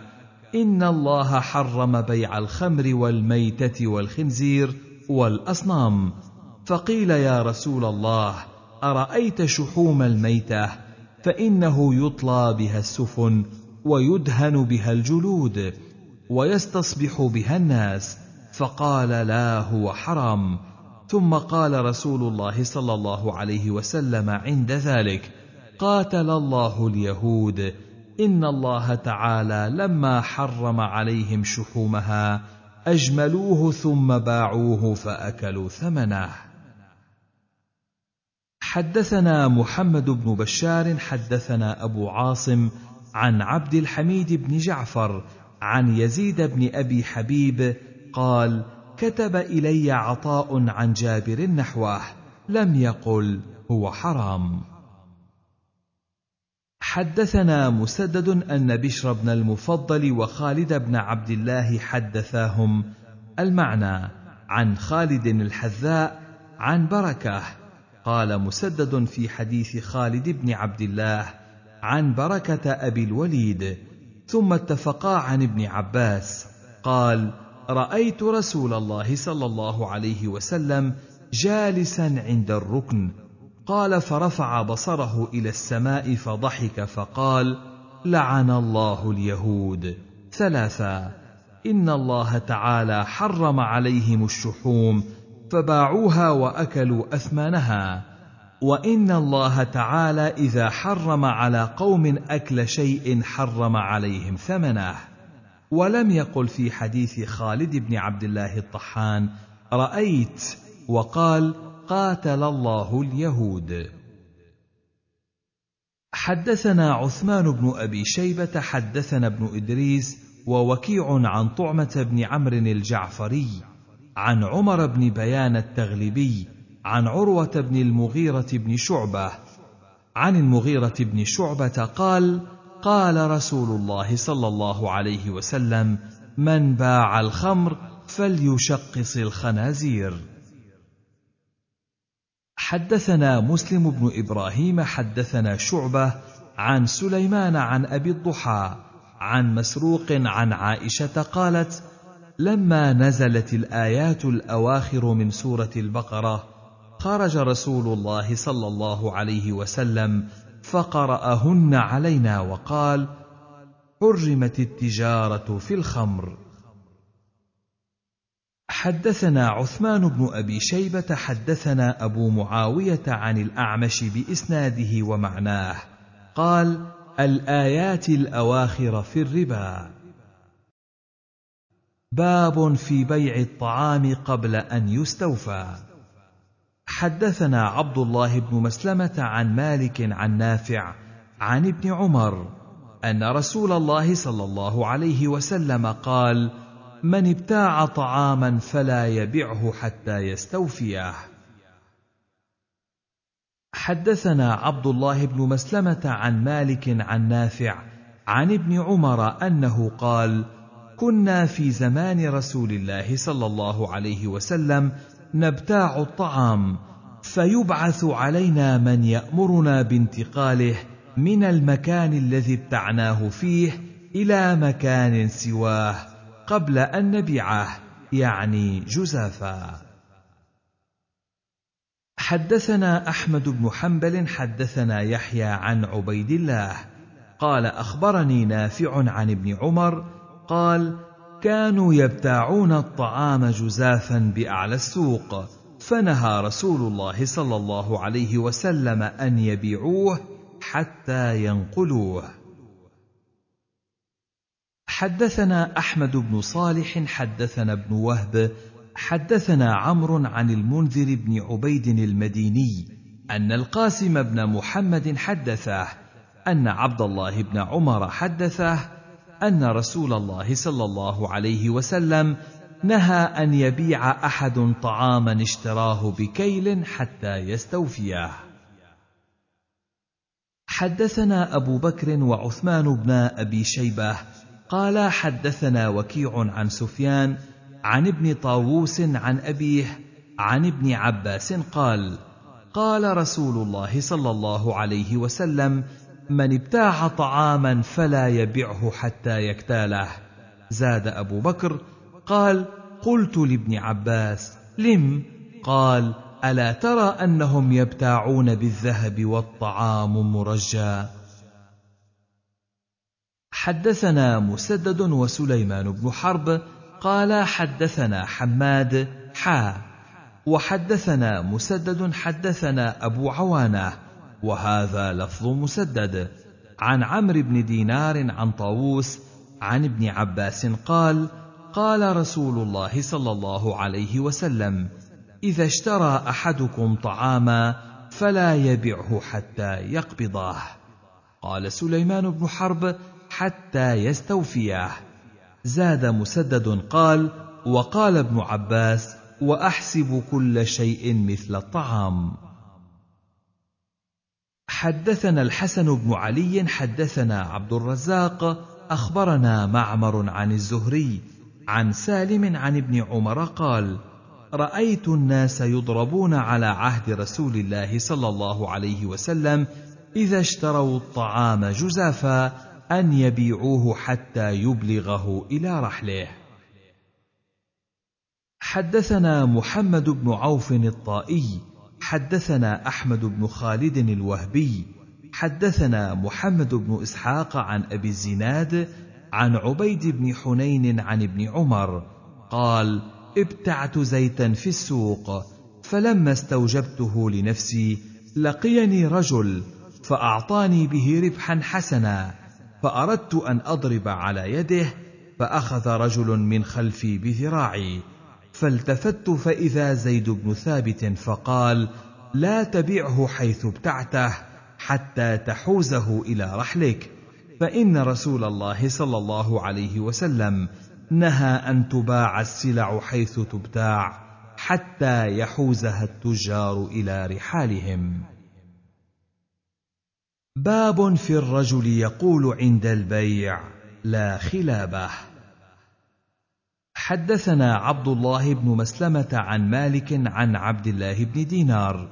ان الله حرم بيع الخمر والميته والخنزير والاصنام فقيل يا رسول الله ارايت شحوم الميته؟ فانه يطلى بها السفن ويدهن بها الجلود ويستصبح بها الناس فقال لا هو حرام. ثم قال رسول الله صلى الله عليه وسلم عند ذلك قاتل الله اليهود ان الله تعالى لما حرم عليهم شحومها اجملوه ثم باعوه فاكلوا ثمنه. حدثنا محمد بن بشار حدثنا ابو عاصم عن عبد الحميد بن جعفر عن يزيد بن ابي حبيب قال كتب الي عطاء عن جابر نحوه لم يقل هو حرام. حدثنا مسدد أن بشر بن المفضل وخالد بن عبد الله حدثاهم. المعنى عن خالد الحذاء عن بركة. قال مسدد في حديث خالد بن عبد الله عن بركة أبي الوليد. ثم اتفقا عن ابن عباس. قال رأيت رسول الله صلى الله عليه وسلم جالسا عند الركن. قال فرفع بصره إلى السماء فضحك فقال لعن الله اليهود. ثلاثا إن الله تعالى حرم عليهم الشحوم فباعوها وأكلوا اثمانها وإن الله تعالى إذا حرم على قوم أكل شيء حرم عليهم ثمنه. ولم يقل في حديث خالد بن عبد الله الطحان رأيت وقال قاتل الله اليهود. حدثنا عثمان بن أبي شيبة حدثنا ابن إدريس ووكيع عن طعمة بن عمرو الجعفري عن عمر بن بيان التغلبي عن عروة بن المغيرة بن شعبة عن المغيرة بن شعبة قال قال رسول الله صلى الله عليه وسلم من باع الخمر فليشقص الخنازير. حدثنا مسلم بن إبراهيم حدثنا شعبة عن سليمان عن أبي الضحى عن مسروق عن عائشة قالت لما نزلت الآيات الأواخر من سورة البقرة خرج رسول الله صلى الله عليه وسلم فقرأهن علينا وقال حرمت التجارة في الخمر حدثنا عثمان بن أبي شيبة حدثنا أبو معاوية عن الأعمش بإسناده ومعناه. قال الآيات الأواخر في الربا. باب في بيع الطعام قبل أن يستوفى. حدثنا عبد الله بن مسلمة عن مالك عن نافع عن ابن عمر أن رسول الله صلى الله عليه وسلم قال من ابتاع طعاما فلا يبعه حتى يستوفيه حدثنا عبد الله بن مسلمة عن مالك عن نافع عن ابن عمر أنه قال كنا في زمان رسول الله صلى الله عليه وسلم نبتاع الطعام فيبعث علينا من يأمرنا بانتقاله من المكان الذي ابتعناه فيه إلى مكان سواه قبل أن نبيعه يعني جزافا. حدثنا أحمد بن حنبل حدثنا يحيى عن عبيد الله. قال أخبرني نافع عن ابن عمر قال كانوا يبتاعون الطعام جزافا بأعلى السوق فنهى رسول الله صلى الله عليه وسلم أن يبيعوه حتى ينقلوه. حدثنا أحمد بن صالح حدثنا ابن وهب حدثنا عمرو عن المنذر بن عبيد المديني أن القاسم بن محمد حدثه أن عبد الله بن عمر حدثه أن رسول الله صلى الله عليه وسلم نهى أن يبيع أحد طعاما اشتراه بكيل حتى يستوفيه حدثنا أبو بكر وعثمان بن أبي شيبة قال حدثنا وكيع عن سفيان عن ابن طاووس عن أبيه عن ابن عباس قال قال رسول الله صلى الله عليه وسلم من ابتاع طعاما فلا يبعه حتى يكتاله. زاد أبو بكر قال قلت لابن عباس لم؟ قال ألا ترى أنهم يبتاعون بالذهب والطعام مرجى حدثنا مسدد وسليمان بن حرب قال حدثنا حماد حا وحدثنا مسدد حدثنا أبو عوانة وهذا لفظ مسدد. عن عمرو بن دينار عن طاووس عن ابن عباس قال قال رسول الله صلى الله عليه وسلم إذا اشترى أحدكم طعاما فلا يبعه حتى يقبضه. قال سليمان بن حرب حتى يستوفيه زاد مسدد قال وقال ابن عباس وأحسب كل شيء مثل الطعام. حدثنا الحسن بن علي حدثنا عبد الرزاق أخبرنا معمر عن الزهري عن سالم عن ابن عمر قال رأيت الناس يضربون على عهد رسول الله صلى الله عليه وسلم إذا اشتروا الطعام جزافا أن يبيعوه حتى يبلغه إلى رحله. حدثنا محمد بن عوف الطائي حدثنا أحمد بن خالد الوهبي حدثنا محمد بن إسحاق عن أبي الزناد عن عبيد بن حنين عن ابن عمر قال ابتعت زيتا في السوق فلما استوجبته لنفسي لقيني رجل فأعطاني به ربحا حسنا. فأردت أن أضرب على يده فأخذ رجل من خلفي بذراعي فالتفت فإذا زيد بن ثابت فقال لا تبعه حيث ابتعته حتى تحوزه إلى رحلك. فإن رسول الله صلى الله عليه وسلم نهى أن تباع السلع حيث تبتاع حتى يحوزها التجار إلى رحالهم. باب في الرجل يقول عند البيع لا خلابه. حدثنا عبد الله بن مسلمة عن مالك عن عبد الله بن دينار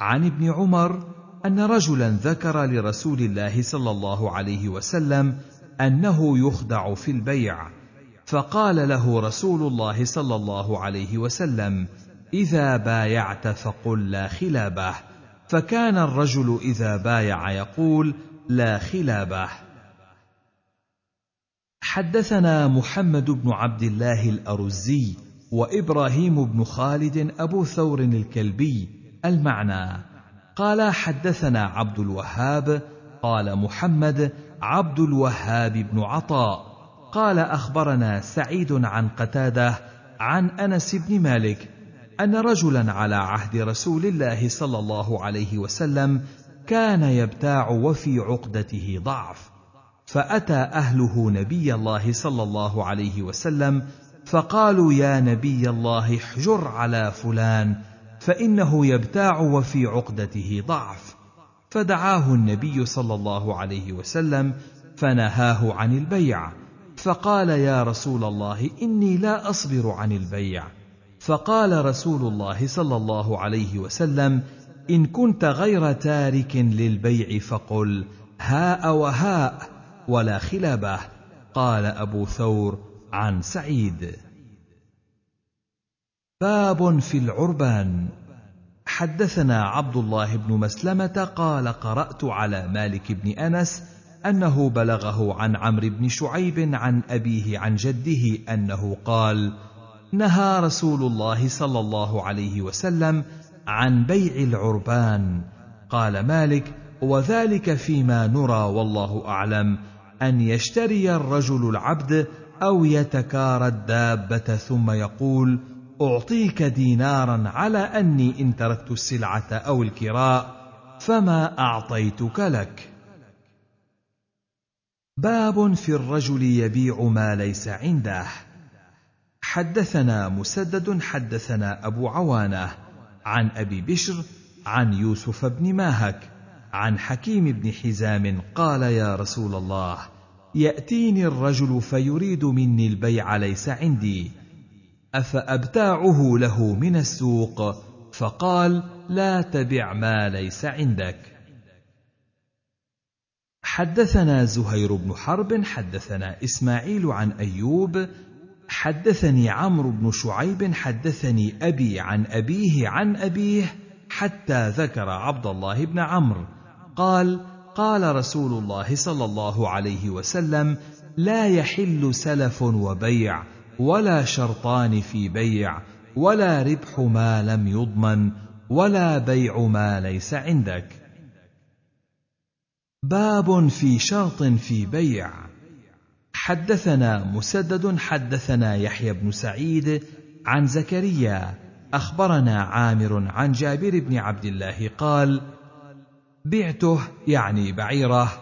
عن ابن عمر أن رجلا ذكر لرسول الله صلى الله عليه وسلم أنه يخدع في البيع فقال له رسول الله صلى الله عليه وسلم إذا بايعت فقل لا خلابه. فكان الرجل إذا بايع يقول لا خلابه. حدثنا محمد بن عبد الله الأرزي وإبراهيم بن خالد أبو ثور الكلبي المعنى. قال حدثنا عبد الوهاب قال محمد عبد الوهاب بن عطاء. قال أخبرنا سعيد عن قتادة عن أنس بن مالك أن رجلا على عهد رسول الله صلى الله عليه وسلم كان يبتاع وفي عقدته ضعف فأتى أهله نبي الله صلى الله عليه وسلم فقالوا يا نبي الله احجر على فلان فإنه يبتاع وفي عقدته ضعف. فدعاه النبي صلى الله عليه وسلم فنهاه عن البيع فقال يا رسول الله إني لا أصبر عن البيع. فقال رسول الله صلى الله عليه وسلم إن كنت غير تارك للبيع فقل هاء وهاء ولا خلابة. قال أبو ثور عن سعيد. باب في العربان. حدثنا عبد الله بن مسلمة قال قرأت على مالك بن أنس أنه بلغه عن عمرو بن شعيب عن أبيه عن جده أنه قال نهى رسول الله صلى الله عليه وسلم عن بيع العربان. قال مالك وذلك فيما نرى والله أعلم أن يشتري الرجل العبد أو يتكارى الدابة ثم يقول أعطيك دينارا على أني إن تركت السلعة أو الكراء فما أعطيتك لك. باب في الرجل يبيع ما ليس عنده. حدثنا مسدد حدثنا أبو عوانة عن أبي بشر عن يوسف بن ماهك عن حكيم بن حزام قال يا رسول الله يأتيني الرجل فيريد مني البيع ليس عندي أفأبتاعه له من السوق؟ فقال لا تبع ما ليس عندك. حدثنا زهير بن حرب حدثنا إسماعيل عن أيوب حدثني عمرو بن شعيب حدثني أبي عن أبيه عن أبيه حتى ذكر عبد الله بن عمرو. قال قال رسول الله صلى الله عليه وسلم لا يحل سلف وبيع ولا شرطان في بيع ولا ربح ما لم يضمن ولا بيع ما ليس عندك. باب في شرط في بيع. حدثنا مسدد حدثنا يحيى بن سعيد عن زكريا أخبرنا عامر عن جابر بن عبد الله قال بعته يعني بعيره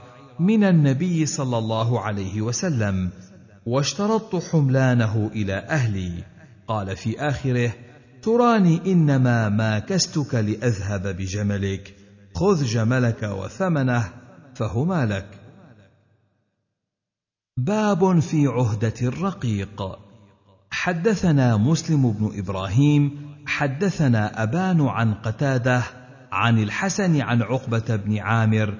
من النبي صلى الله عليه وسلم واشترطت حملانه إلى أهلي. قال في آخره تراني إنما ماكستك لأذهب بجملك خذ جملك وثمنه فهما لك. باب في عهدة الرقيق. حدثنا مسلم بن إبراهيم حدثنا أبان عن قتادة عن الحسن عن عقبة بن عامر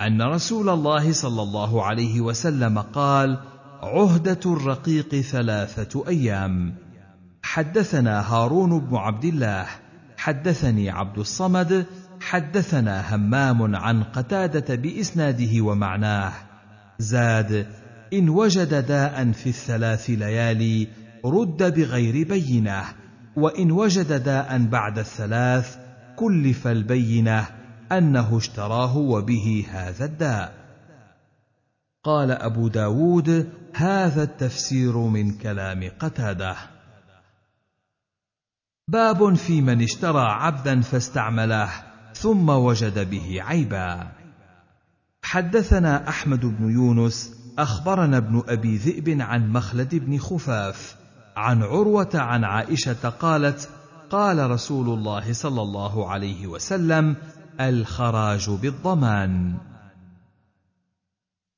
أن رسول الله صلى الله عليه وسلم قال عهدة الرقيق ثلاثة أيام. حدثنا هارون بن عبد الله حدثني عبد الصمد حدثنا همام عن قتادة بإسناده ومعناه. زاد إن وجد داء في الثلاث ليالي رد بغير بينة وإن وجد داء بعد الثلاث كلف البينة أنه اشتراه وبه هذا الداء. قال أبو داود هذا التفسير من كلام قتادة. باب في من اشترى عبدا فاستعمله ثم وجد به عيبا. حدثنا أحمد بن يونس أخبرنا ابن أبي ذئب عن مخلد بن خفاف عن عروة عن عائشة قالت قال رسول الله صلى الله عليه وسلم الخراج بالضمان.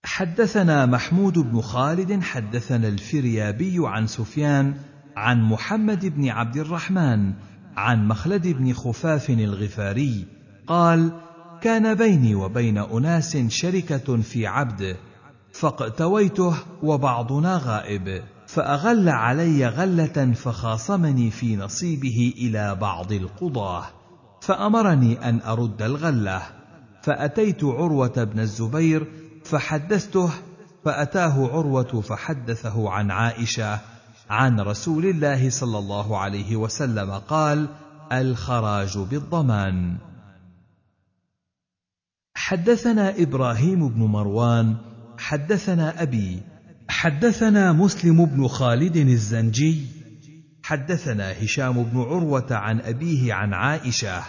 حدثنا محمود بن خالد حدثنا الفريابي عن سفيان عن محمد بن عبد الرحمن عن مخلد بن خفاف الغفاري قال كان بيني وبين أناس شركة في عبد فاقتويته وبعضنا غائب فأغل علي غلة فخاصمني في نصيبه إلى بعض القضاة فأمرني أن أرد الغلة فأتيت عروة بن الزبير فحدثته فأتاه عروة فحدثه عن عائشة عن رسول الله صلى الله عليه وسلم قال الخراج بالضمان. حدثنا إبراهيم بن مروان حدثنا أبي حدثنا مسلم بن خالد الزنجي حدثنا هشام بن عروة عن أبيه عن عائشة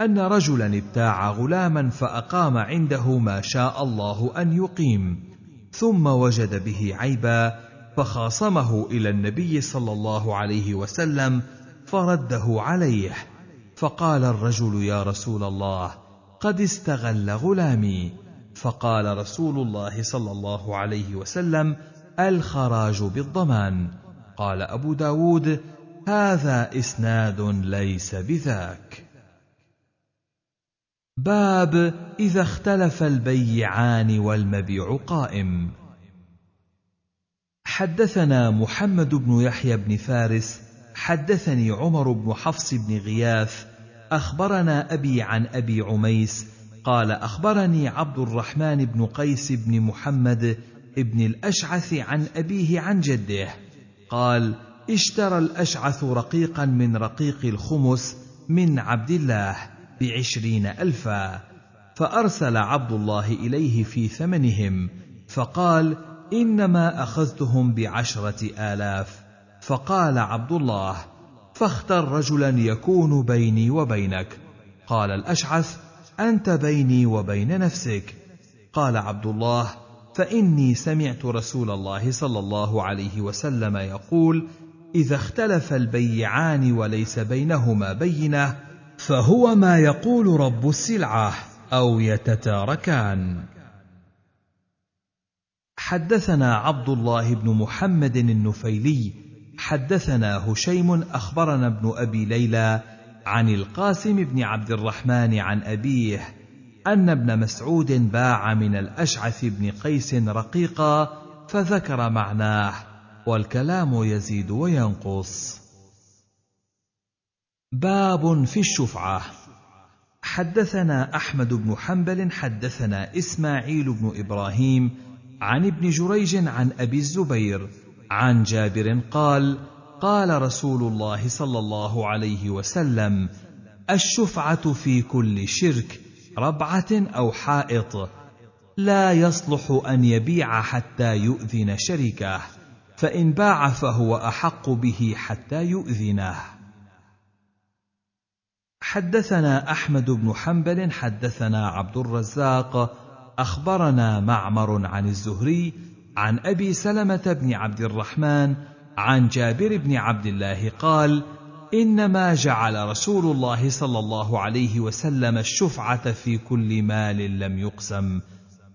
أن رجلا ابتاع غلاما فأقام عنده ما شاء الله أن يقيم ثم وجد به عيبا فخاصمه إلى النبي صلى الله عليه وسلم فرده عليه فقال الرجل يا رسول الله قد استغل غلامي. فقال رسول الله صلى الله عليه وسلم الخراج بالضمان. قال أبو داود هذا إسناد ليس بذاك. باب إذا اختلف البيعان والمبيع قائم. حدثنا محمد بن يحيى بن فارس حدثني عمر بن حفص بن غياث أخبرنا أبي عن أبي عميس قال أخبرني عبد الرحمن بن قيس بن محمد بن الأشعث عن أبيه عن جده. قال اشترى الأشعث رقيقا من رقيق الخمس من عبد الله بعشرين ألفا فأرسل عبد الله إليه في ثمنهم فقال إنما أخذتهم بعشرة آلاف فقال عبد الله فاختر رجلا يكون بيني وبينك قال الأشعث أنت بيني وبين نفسك. قال عبد الله فإني سمعت رسول الله صلى الله عليه وسلم يقول إذا اختلف البيعان وليس بينهما بينة فهو ما يقول رب السلعة أو يتتاركان. حدثنا عبد الله بن محمد النفيلي حدثنا هشيم أخبرنا ابن أبي ليلى عن القاسم بن عبد الرحمن عن أبيه أن ابن مسعود باع من الأشعث بن قيس رقيقا فذكر معناه والكلام يزيد وينقص. باب في الشفعة. حدثنا أحمد بن حنبل حدثنا إسماعيل بن إبراهيم عن ابن جريج عن أبي الزبير عن جابر قال قال رسول الله صلى الله عليه وسلم الشفعة في كل شرك ربعة أو حائط لا يصلح أن يبيع حتى يؤذن شريكه فإن باع فهو أحق به حتى يؤذنه. حدثنا أحمد بن حنبل حدثنا عبد الرزاق أخبرنا معمر عن الزهري عن أبي سلمة بن عبد الرحمن عن جابر بن عبد الله قال إنما جعل رسول الله صلى الله عليه وسلم الشفعة في كل مال لم يقسم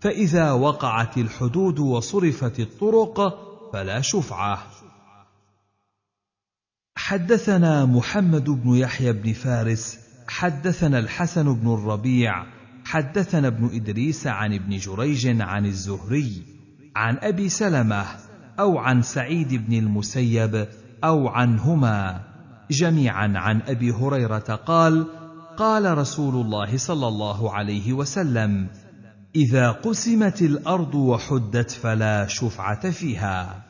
فإذا وقعت الحدود وصرفت الطرق فلا شفعة. حدثنا محمد بن يحيى بن فارس حدثنا الحسن بن الربيع حدثنا ابن إدريس عن ابن جريج عن الزهري عن أبي سلمة أو عن سعيد بن المسيب أو عنهما. جميعا عن أبي هريرة قال قال رسول الله صلى الله عليه وسلم إذا قسمت الأرض وحدت فلا شفعة فيها.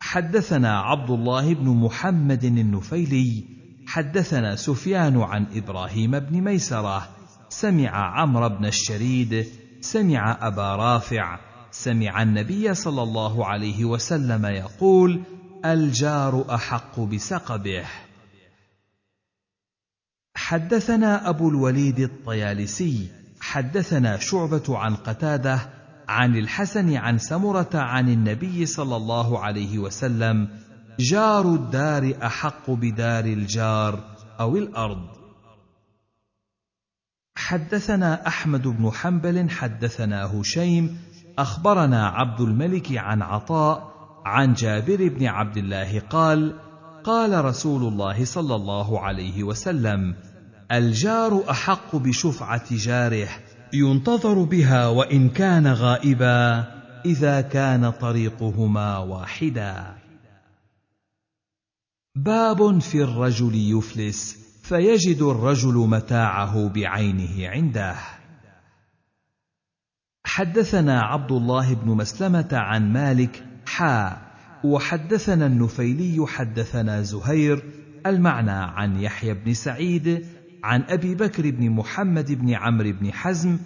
حدثنا عبد الله بن محمد النفيلي حدثنا سفيان عن إبراهيم بن ميسرة سمع عمرو بن الشريد سمع أبا رافع سمع النبي صلى الله عليه وسلم يقول الجار أحق بسقبه. حدثنا أبو الوليد الطيالسي حدثنا شعبة عن قتادة عن الحسن عن سمرة عن النبي صلى الله عليه وسلم جار الدار أحق بدار الجار أو الأرض. حدثنا أحمد بن حنبل حدثنا هشيم أخبرنا عبد الملك عن عطاء عن جابر بن عبد الله قال قال رسول الله صلى الله عليه وسلم الجار أحق بشفعة جاره ينتظر بها وإن كان غائبا إذا كان طريقهما واحدا. باب في الرجل يفلس فيجد الرجل متاعه بعينه عنده. حدثنا عبد الله بن مسلمة عن مالك حا وحدثنا النفيلي حدثنا زهير المعنى عن يحيى بن سعيد عن أبي بكر بن محمد بن عمرو بن حزم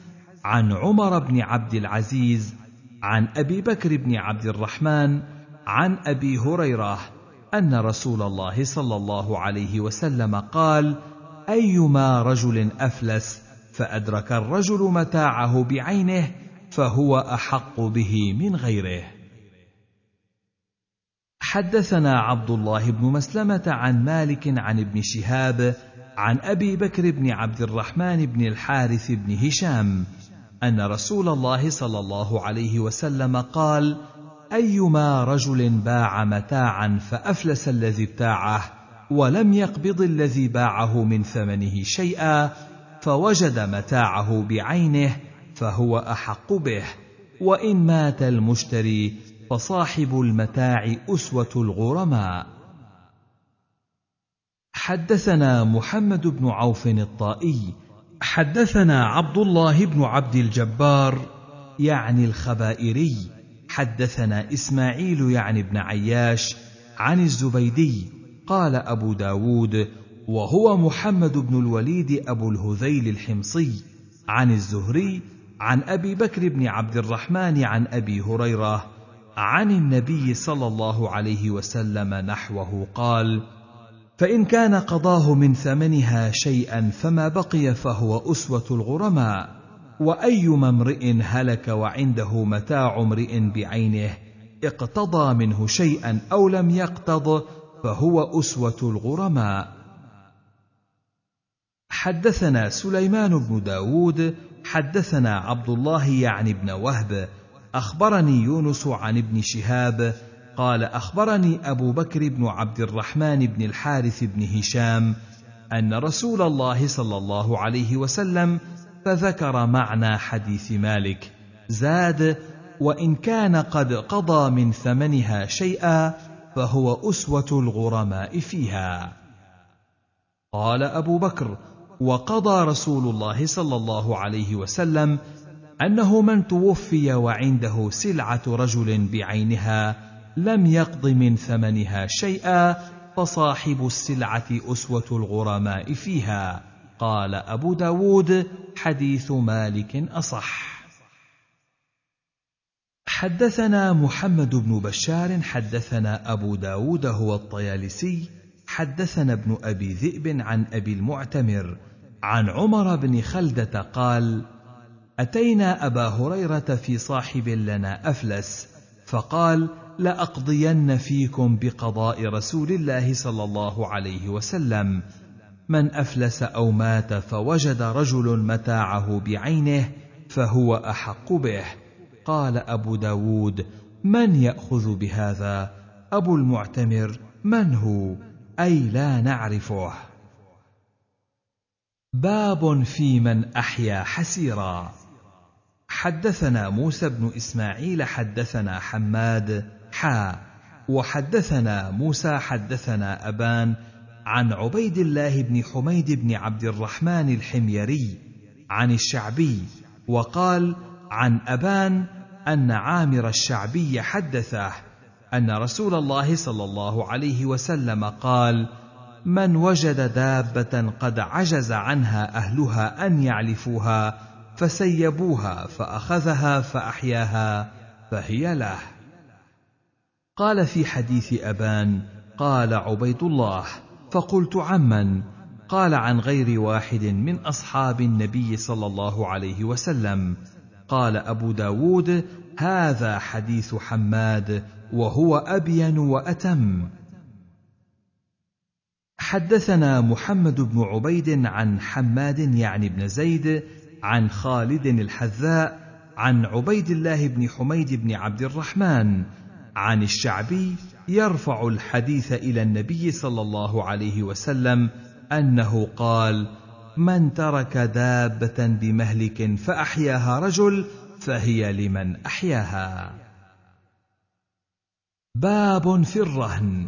عن عمر بن عبد العزيز عن أبي بكر بن عبد الرحمن عن أبي هريرة أن رسول الله صلى الله عليه وسلم قال أيما رجل أفلس فأدرك الرجل متاعه بعينه فهو أحق به من غيره. حدثنا عبد الله بن مسلمة عن مالك عن ابن شهاب عن أبي بكر بن عبد الرحمن بن الحارث بن هشام أن رسول الله صلى الله عليه وسلم قال أيما رجل باع متاعا فأفلس الذي ابتاعه ولم يقبض الذي باعه من ثمنه شيئا فوجد متاعه بعينه فهو أحق به وإن مات المشتري فصاحب المتاع أسوة الغرماء. حدثنا محمد بن عوف الطائي حدثنا عبد الله بن عبد الجبار يعني الخبائري حدثنا إسماعيل يعني بن عياش عن الزبيدي قال أبو داود وهو محمد بن الوليد أبو الهذيل الحمصي عن الزهري عن أبي بكر بن عبد الرحمن عن أبي هريرة عن النبي صلى الله عليه وسلم نحوه قال فإن كان قضاه من ثمنها شيئا فما بقي فهو أسوة الغرماء وايما امرئ هلك وعنده متاع امرئ بعينه اقتضى منه شيئا أو لم يقتض فهو أسوة الغرماء. حدثنا سليمان بن داود حدثنا عبد الله يعني بن وهب أخبرني يونس عن ابن شهاب قال أخبرني أبو بكر بن عبد الرحمن بن الحارث بن هشام أن رسول الله صلى الله عليه وسلم فذكر معنى حديث مالك زاد وإن كان قد قضى من ثمنها شيئا فهو أسوة الغرماء فيها قال أبو بكر وقضى رسول الله صلى الله عليه وسلم أنه من توفي وعنده سلعة رجل بعينها لم يقض من ثمنها شيئا فصاحب السلعة أسوة الغرماء فيها. قال أبو داود حديث مالك أصح. حدثنا محمد بن بشار حدثنا أبو داود هو الطيالسي حدثنا ابن أبي ذئب عن أبي المعتمر عن عمر بن خلدة قال أتينا أبا هريرة في صاحب لنا أفلس فقال لأقضين فيكم بقضاء رسول الله صلى الله عليه وسلم. من أفلس أو مات فوجد رجل متاعه بعينه فهو أحق به. قال أبو داود من يأخذ بهذا؟ أبو المعتمر من هو؟ أي لا نعرفه. باب في من أحيا حسيرا. حدثنا موسى بن إسماعيل حدثنا حماد حا. وحدثنا موسى حدثنا أبان عن عبيد الله بن حميد بن عبد الرحمن الحميري عن الشعبي وقال عن أبان أن عامر الشعبي حدثه أن رسول الله صلى الله عليه وسلم قال: من وجد دابة قد عجز عنها أهلها أن يعلفوها فسيبوها فأخذها فأحياها فهي له. قال في حديث أبان قال عبيد الله فقلت عمن قال عن غير واحد من أصحاب النبي صلى الله عليه وسلم قال أبو داود هذا حديث حماد وهو أبين وأتم حدثنا محمد بن عبيد عن حماد يعني بن زيد عن خالد الحذاء عن عبيد الله بن حميد بن عبد الرحمن عن الشعبي يرفع الحديث إلى النبي صلى الله عليه وسلم أنه قال من ترك دابة بمهلك فأحياها رجل فهي لمن أحياها باب في الرهن.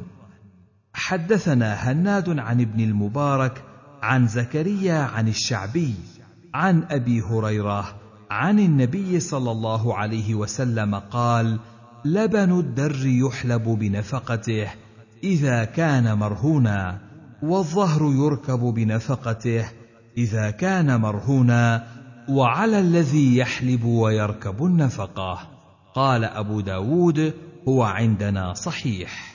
حدثنا هناد عن ابن المبارك عن زكريا عن الشعبي عن أبي هريرة عن النبي صلى الله عليه وسلم قال لبن الدر يحلب بنفقته إذا كان مرهونا والظهر يركب بنفقته إذا كان مرهونا وعلى الذي يحلب ويركب النفقة قال أبو داود هو عندنا صحيح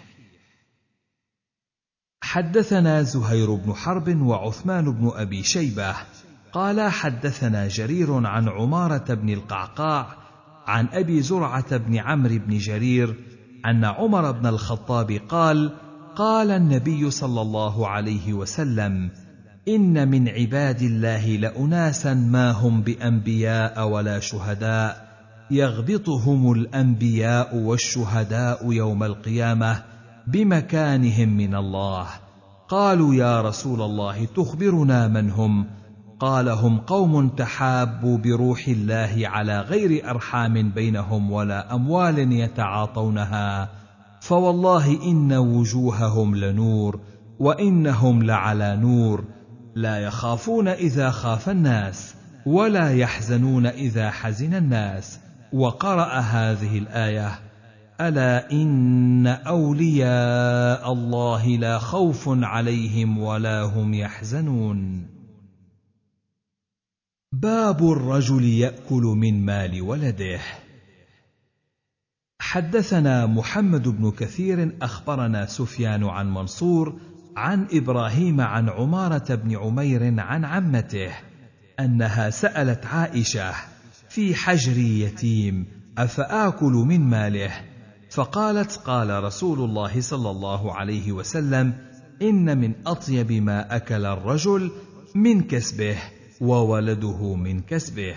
حدثنا زهير بن حرب وعثمان بن أبي شيبة قال حدثنا جرير عن عمارة بن القعقاع عن أبي زرعة بن عمرو بن جرير أن عمر بن الخطاب قال قال النبي صلى الله عليه وسلم إن من عباد الله لأناسا ما هم بأنبياء ولا شهداء يغبطهم الأنبياء والشهداء يوم القيامة بمكانهم من الله. قالوا يا رسول الله تخبرنا من هم؟ قال هم قوم تحابوا بروح الله على غير أرحام بينهم ولا أموال يتعاطونها. فوالله إن وجوههم لنور وإنهم لعلى نور. لا يخافون إذا خاف الناس ولا يحزنون إذا حزن الناس. وقرأ هذه الآية ألا إن أولياء الله لا خوف عليهم ولا هم يحزنون. باب الرجل يأكل من مال ولده. حدثنا محمد بن كثير أخبرنا سفيان عن منصور عن إبراهيم عن عمارة بن عمير عن عمته أنها سألت عائشة في حجر يتيم أفآكل من ماله؟ فقالت قال رسول الله صلى الله عليه وسلم إن من أطيب ما أكل الرجل من كسبه وولده من كسبه.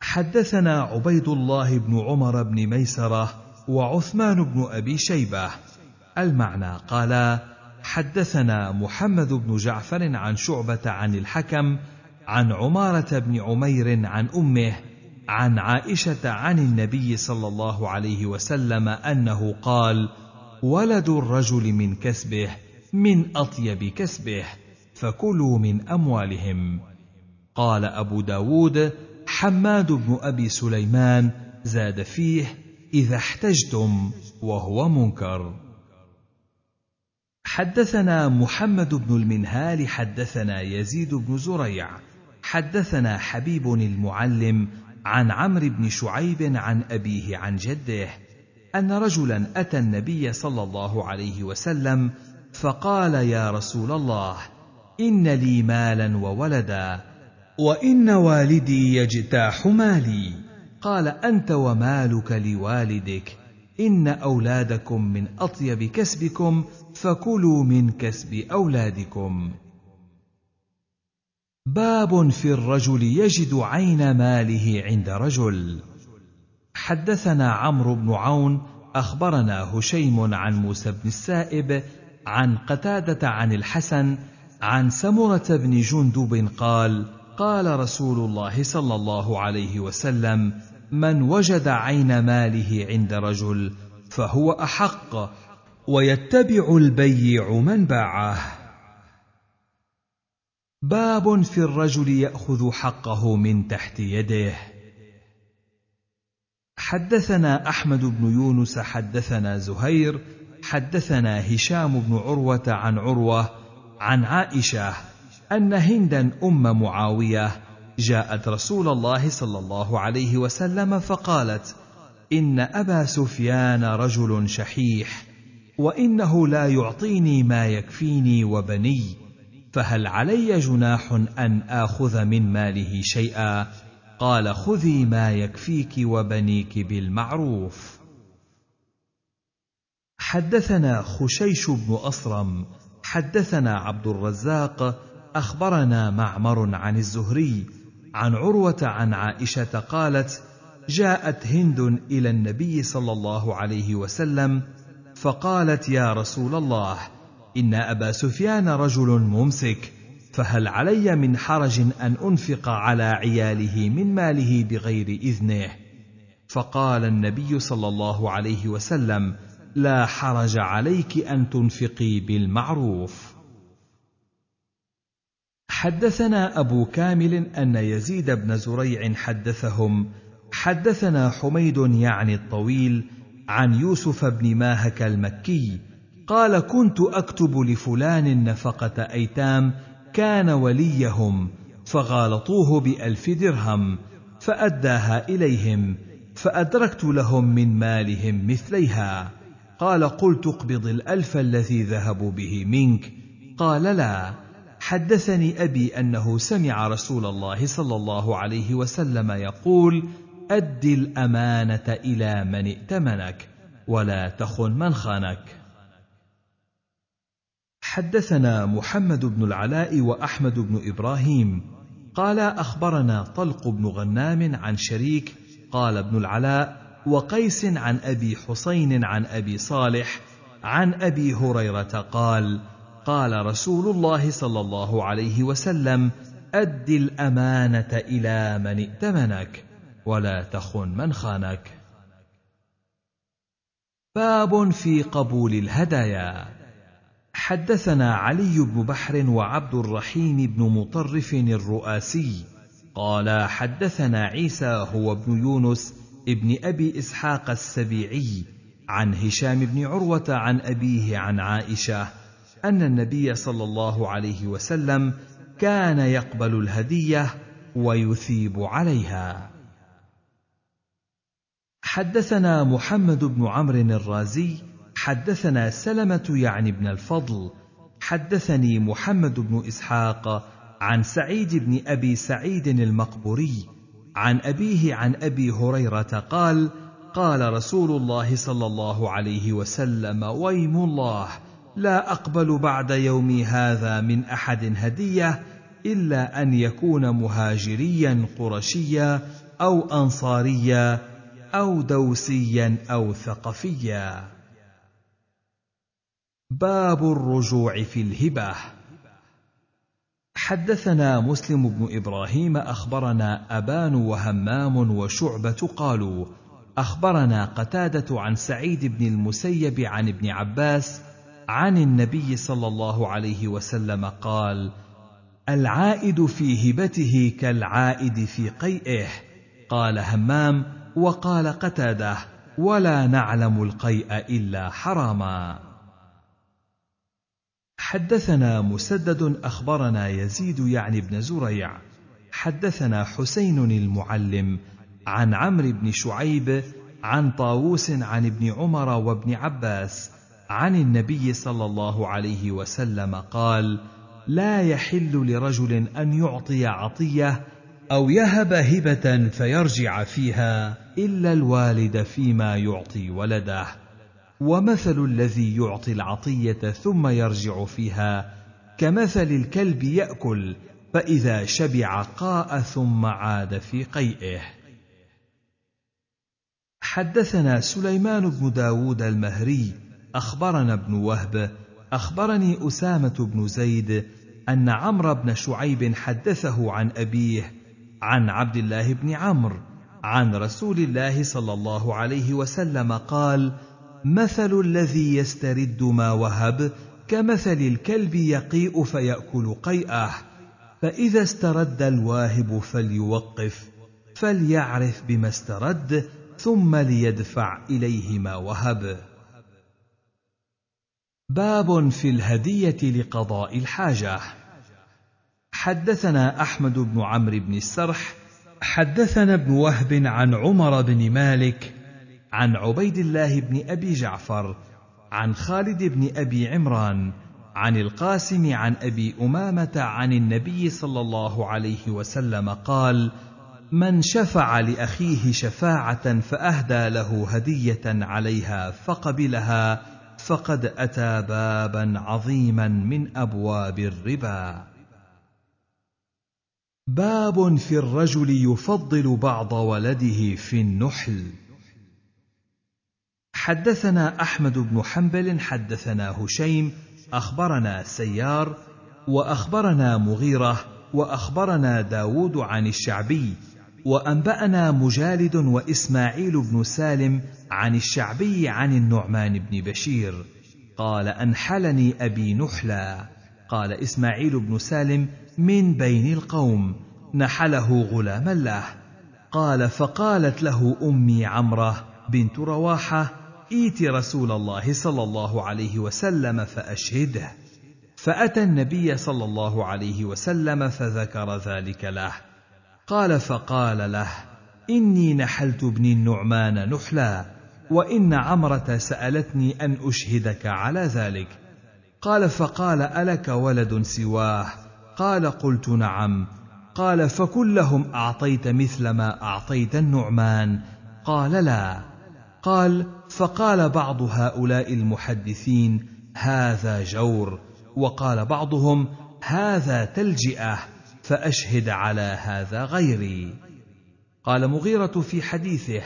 حدثنا عبيد الله بن عمر بن ميسرة وعثمان بن أبي شيبة. المعنى قالا حدثنا محمد بن جعفر عن شعبة عن الحكم عن عمارة بن عمير عن أمه عن عائشة عن النبي صلى الله عليه وسلم أنه قال ولد الرجل من كسبه من أطيب كسبه فكلوا من أموالهم. قال أبو داود حماد بن أبي سليمان زاد فيه إذا احتجتم وهو منكر. حدثنا محمد بن المنهال حدثنا يزيد بن زريع حدثنا حبيب المعلم عن عمرو بن شعيب عن أبيه عن جده أن رجلا أتى النبي صلى الله عليه وسلم فقال يا رسول الله إن لي مالا وولدا وإن والدي يجتاح مالي. قال أنت ومالك لوالدك إن أولادكم من أطيب كسبكم فكلوا من كسب أولادكم. باب في الرجل يجد عين ماله عند رجل. حدثنا عمرو بن عون أخبرنا هشيم عن موسى بن السائب عن قتادة عن الحسن عن سمرة بن جندب قال قال رسول الله صلى الله عليه وسلم من وجد عين ماله عند رجل فهو أحق ويتبع البيع من باعه. باب في الرجل يأخذ حقه من تحت يده حدثنا أحمد بن يونس حدثنا زهير حدثنا هشام بن عروة عن عروة عن عائشة أن هندا أم معاوية جاءت رسول الله صلى الله عليه وسلم فقالت إن أبا سفيان رجل شحيح وإنه لا يعطيني ما يكفيني وبني. فهل علي جناح أن آخذ من ماله شيئا؟ قال خذي ما يكفيك وبنيك بالمعروف. حدثنا خشيش بن أصرم حدثنا عبد الرزاق أخبرنا معمر عن الزهري عن عروة عن عائشة قالت جاءت هند إلى النبي صلى الله عليه وسلم فقالت يا رسول الله إن أبا سفيان رجل ممسك فهل علي من حرج أن أنفق على عياله من ماله بغير إذنه؟ فقال النبي صلى الله عليه وسلم لا حرج عليك أن تنفقي بالمعروف. حدثنا أبو كامل أن يزيد بن زريع حدثهم حدثنا حميد يعني الطويل عن يوسف بن ماهك المكي قال كنت أكتب لفلان نفقه أيتام كان وليهم فغالطوه بألف درهم فأداها إليهم فأدركت لهم من مالهم مثليها. قال قلت اقبض الألف الذي ذهبوا به منك. قال لا. حدثني أبي أنه سمع رسول الله صلى الله عليه وسلم يقول اد الأمانة إلى من ائتمنك ولا تخن من خانك. حدثنا محمد بن العلاء وأحمد بن إبراهيم. قال أخبرنا طلق بن غنام عن شريك. قال ابن العلاء وقيس عن أبي حسين عن أبي صالح عن أبي هريرة قال قال رسول الله صلى الله عليه وسلم أد الأمانة إلى من ائتمنك ولا تخن من خانك. باب في قبول الهدايا. حدثنا علي بن بحر وعبد الرحيم بن مطرف الرؤاسي. قال حدثنا عيسى هو ابن يونس ابن أبي إسحاق السبيعي عن هشام بن عروة عن أبيه عن عائشة أن النبي صلى الله عليه وسلم كان يقبل الهدية ويثيب عليها. حدثنا محمد بن عمرو الرازي حدثنا سلمة يعني بن الفضل حدثني محمد بن إسحاق عن سعيد بن أبي سعيد المقبوري عن أبيه عن أبي هريرة قال قال رسول الله صلى الله عليه وسلم ويم الله لا أقبل بعد يومي هذا من أحد هدية إلا أن يكون مهاجريا قرشيا أو انصاريا أو دوسيا أو ثقفيا. باب الرجوع في الهبة. حدثنا مسلم بن إبراهيم أخبرنا أبان وهمام وشعبة قالوا أخبرنا قتادة عن سعيد بن المسيب عن ابن عباس عن النبي صلى الله عليه وسلم قال العائد في هبته كالعائد في قيئه. قال همام وقال قتادة ولا نعلم القيء إلا حراما. حدثنا مسدد أخبرنا يزيد يعني بن زريع. حدثنا حسين المعلم عن عمرو بن شعيب عن طاووس عن ابن عمر وابن عباس عن النبي صلى الله عليه وسلم قال لا يحل لرجل أن يعطي عطية أو يهب هبة فيرجع فيها إلا الوالد فيما يعطي ولده. ومثل الذي يعطي العطية ثم يرجع فيها كمثل الكلب يأكل فإذا شبع قاء ثم عاد في قيئه. حدثنا سليمان بن داود المهري أخبرنا ابن وهب أخبرني أسامة بن زيد أن عمرو بن شعيب حدثه عن أبيه عن عبد الله بن عمرو عن رسول الله صلى الله عليه وسلم قال مثل الذي يسترد ما وهب كمثل الكلب يقيء فيأكل قيئه فإذا استرد الواهب فليوقف فليعرف بما استرد ثم ليدفع إليه ما وهب. باب في الهدية لقضاء الحاجة. حدثنا أحمد بن عمرو بن السرح حدثنا ابن وهب عن عمر بن مالك عن عبيد الله بن أبي جعفر عن خالد بن أبي عمران عن القاسم عن أبي أمامة عن النبي صلى الله عليه وسلم قال من شفع لأخيه شفاعة فأهدى له هدية عليها فقبلها فقد أتى بابا عظيما من أبواب الربا باب في الرجل يفضل بعض ولده في النحل. حدثنا أحمد بن حنبل حدثنا هشيم أخبرنا سيار وأخبرنا مغيرة وأخبرنا داود عن الشعبي وأنبأنا مجالد وإسماعيل بن سالم عن الشعبي عن النعمان بن بشير. قال أنحلني أبي نحلا قال إسماعيل بن سالم من بين القوم نحله غلاما له. قال فقالت له أمي عمرة بنت رواحة ائت رسول الله صلى الله عليه وسلم فأشهده. فأتى النبي صلى الله عليه وسلم فذكر ذلك له. قال فقال له إني نحلت ابني النعمان نحلا وإن عمرة سألتني أن أشهدك على ذلك. قال فقال ألك ولد سواه؟ قال قلت نعم. قال فكلهم أعطيت مثل ما أعطيت النعمان. قال لا. قال فقال بعض هؤلاء المحدثين هذا جور. وقال بعضهم هذا تلجئة فأشهد على هذا غيري. قال مغيرة في حديثه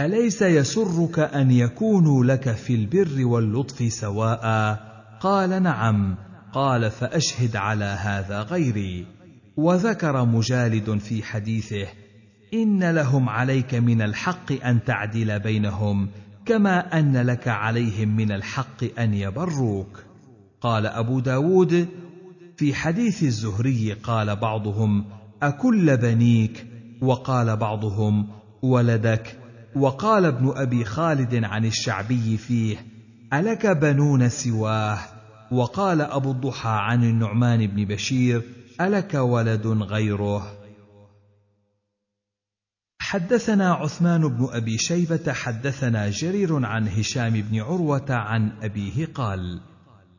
أليس يسرك أن يكونوا لك في البر واللطف سواء؟ قال نعم. قال فأشهد على هذا غيري. وذكر مجالد في حديثه إن لهم عليك من الحق أن تعدل بينهم كما أن لك عليهم من الحق أن يبروك. قال أبو داود في حديث الزهري قال بعضهم أكل بنيك؟ وقال بعضهم ولدك؟ وقال ابن أبي خالد عن الشعبي فيه ألك بنون سواه؟ وقال أبو الضحى عن النعمان بن بشير ألك ولد غيره؟ حدثنا عثمان بن أبي شيبة حدثنا جرير عن هشام بن عروة عن أبيه قال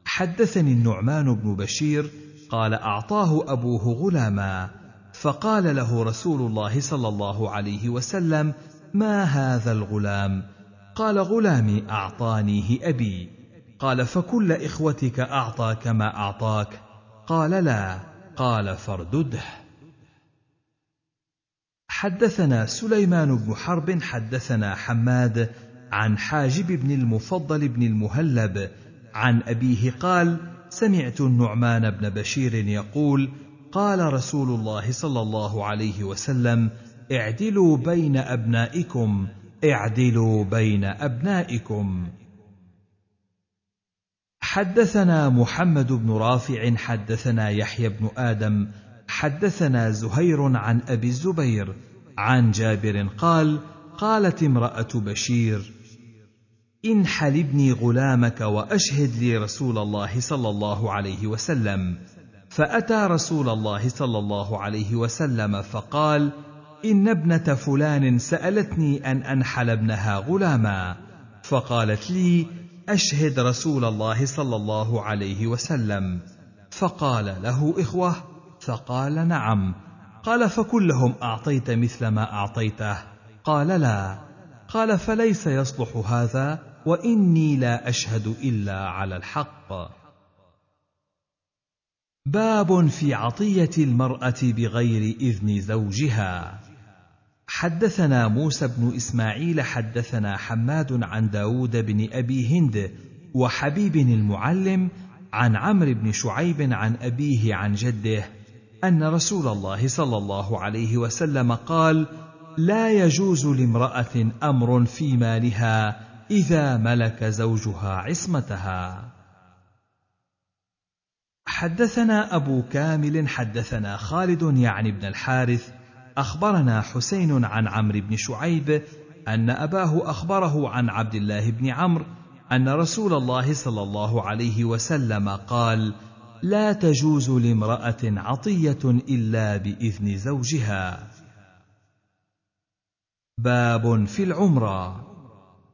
حدثني النعمان بن بشير قال أعطاه أبوه غلاما فقال له رسول الله صلى الله عليه وسلم ما هذا الغلام؟ قال غلامي أعطانيه أبي. قال فكل إخوتك أعطى كما أعطاك؟ قال لا. قال فاردده. حدثنا سليمان بن حرب حدثنا حماد عن حاجب بن المفضل بن المهلب عن أبيه قال سمعت النعمان بن بشير يقول قال رسول الله صلى الله عليه وسلم اعدلوا بين أبنائكم اعدلوا بين أبنائكم. حدثنا محمد بن رافع حدثنا يحيى بن آدم حدثنا زهير عن أبي الزبير عن جابر قال قالت امرأة بشير انحل ابني غلامك وأشهد لي رسول الله صلى الله عليه وسلم. فأتى رسول الله صلى الله عليه وسلم فقال إن ابنة فلان سألتني أن أنحل ابنها غلاما. فقالت لي أشهد رسول الله صلى الله عليه وسلم. فقال له إخوة فقال نعم. قال فكلهم أعطيت مثل ما أعطيته. قال لا. قال فليس يصلح هذا وإني لا أشهد إلا على الحق. باب في عطية المرأة بغير إذن زوجها. حدثنا موسى بن إسماعيل حدثنا حماد عن داود بن أبي هند وحبيب المعلم عن عمرو بن شعيب عن أبيه عن جده أن رسول الله صلى الله عليه وسلم قال لا يجوز لامرأة أمر في مالها إذا ملك زوجها عصمتها. حدثنا أبو كامل حدثنا خالد يعني بن الحارث أخبرنا حسين عن عمرو بن شعيب أن أباه أخبره عن عبد الله بن عمرو أن رسول الله صلى الله عليه وسلم قال لا تجوز لامرأة عطية إلا بإذن زوجها. باب في العمرة.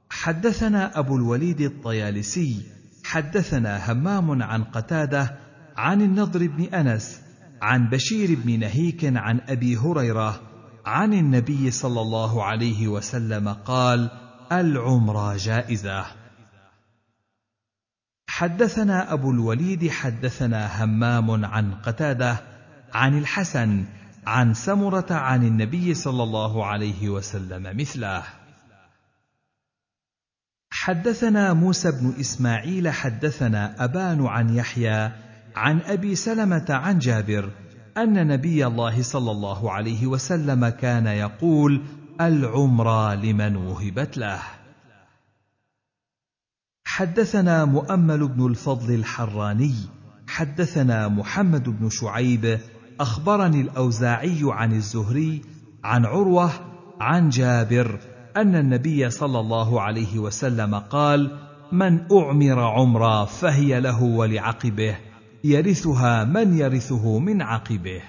حدثنا أبو الوليد الطيالسي حدثنا همام عن قتادة عن النضر بن أنس عن بشير بن نهيك عن أبي هريرة عن النبي صلى الله عليه وسلم قال العمرة جائزة. حدثنا أبو الوليد حدثنا همام عن قتادة عن الحسن عن سمرة عن النبي صلى الله عليه وسلم مثله. حدثنا موسى بن إسماعيل حدثنا أبان عن يحيى عن أبي سلمة عن جابر أن نبي الله صلى الله عليه وسلم كان يقول العمرى لمن وهبت له. حدثنا مؤمل بن الفضل الحراني حدثنا محمد بن شعيب أخبرني الأوزاعي عن الزهري عن عروة عن جابر أن النبي صلى الله عليه وسلم قال من أعمر عمرا فهي له ولعقبه يرثها من يرثه من عقبه.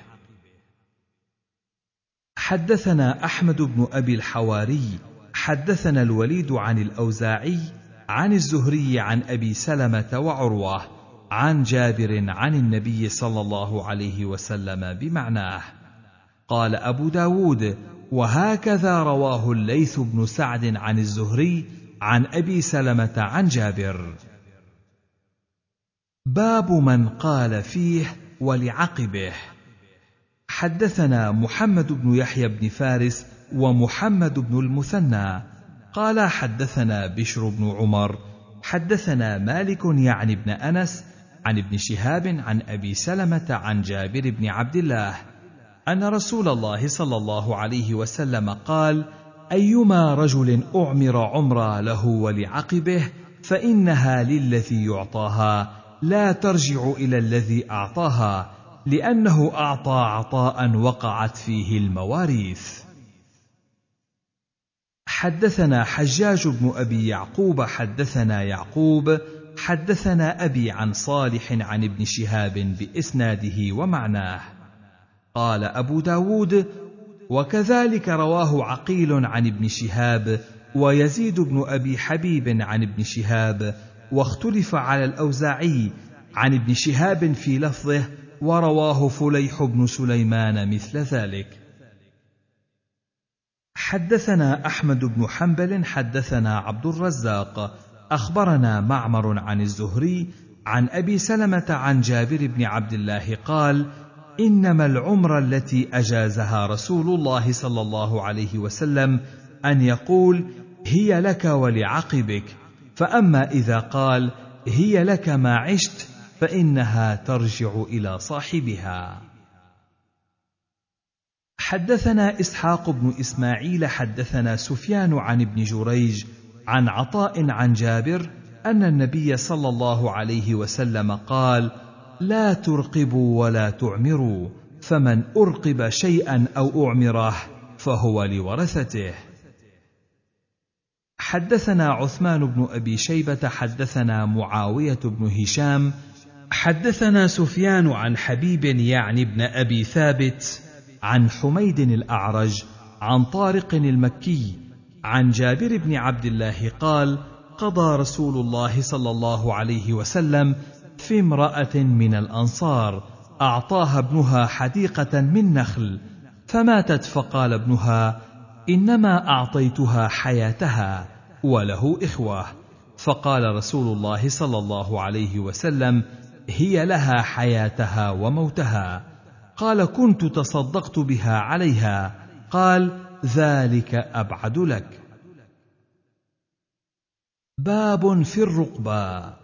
حدثنا أحمد بن أبي الحواري حدثنا الوليد عن الأوزاعي عن الزهري عن أبي سلمة وعروة عن جابر عن النبي صلى الله عليه وسلم بمعناه. قال أبو داود وهكذا رواه الليث بن سعد عن الزهري عن أبي سلمة عن جابر. باب من قال فيه ولعقبه. حدثنا محمد بن يحيى بن فارس ومحمد بن المثنى. قال حدثنا بشر بن عمر حدثنا مالك يعني ابن أنس عن ابن شهاب عن أبي سلمة عن جابر بن عبد الله أن رسول الله صلى الله عليه وسلم قال أيما رجل أعمر عمرا له ولعقبه فإنها للذي يعطاها لا ترجع إلى الذي أعطاها لأنه أعطى عطاء وقعت فيه المواريث. حدثنا حجاج بن أبي يعقوب حدثنا يعقوب حدثنا أبي عن صالح عن ابن شهاب بإسناده ومعناه. قال أبو داود وكذلك رواه عقيل عن ابن شهاب ويزيد بن أبي حبيب عن ابن شهاب واختلف على الأوزاعي عن ابن شهاب في لفظه ورواه فليح بن سليمان مثل ذلك. حدثنا أحمد بن حنبل حدثنا عبد الرزاق. أخبرنا معمر عن الزهري عن أبي سلمة عن جابر بن عبد الله قال إنما العمر التي أجازها رسول الله صلى الله عليه وسلم أن يقول هي لك ولعقبك. فأما إذا قال هي لك ما عشت فإنها ترجع إلى صاحبها. حدثنا إسحاق بن إسماعيل حدثنا سفيان عن ابن جريج عن عطاء عن جابر أن النبي صلى الله عليه وسلم قال لا ترقبوا ولا تعمروا فمن أرقب شيئا أو أعمره فهو لورثته. حدثنا عثمان بن أبي شيبة حدثنا معاوية بن هشام حدثنا سفيان عن حبيب يعني بن أبي ثابت عن حميد الأعرج عن طارق المكي عن جابر بن عبد الله قال قضى رسول الله صلى الله عليه وسلم في امرأة من الأنصار أعطاها ابنها حديقة من نخل فماتت فقال ابنها إنما أعطيتها حياتها وله إخوة فقال رسول الله صلى الله عليه وسلم هي لها حياتها وموتها قال كنت تصدقت بها عليها. قال ذلك أبعد لك. باب في الرقبة.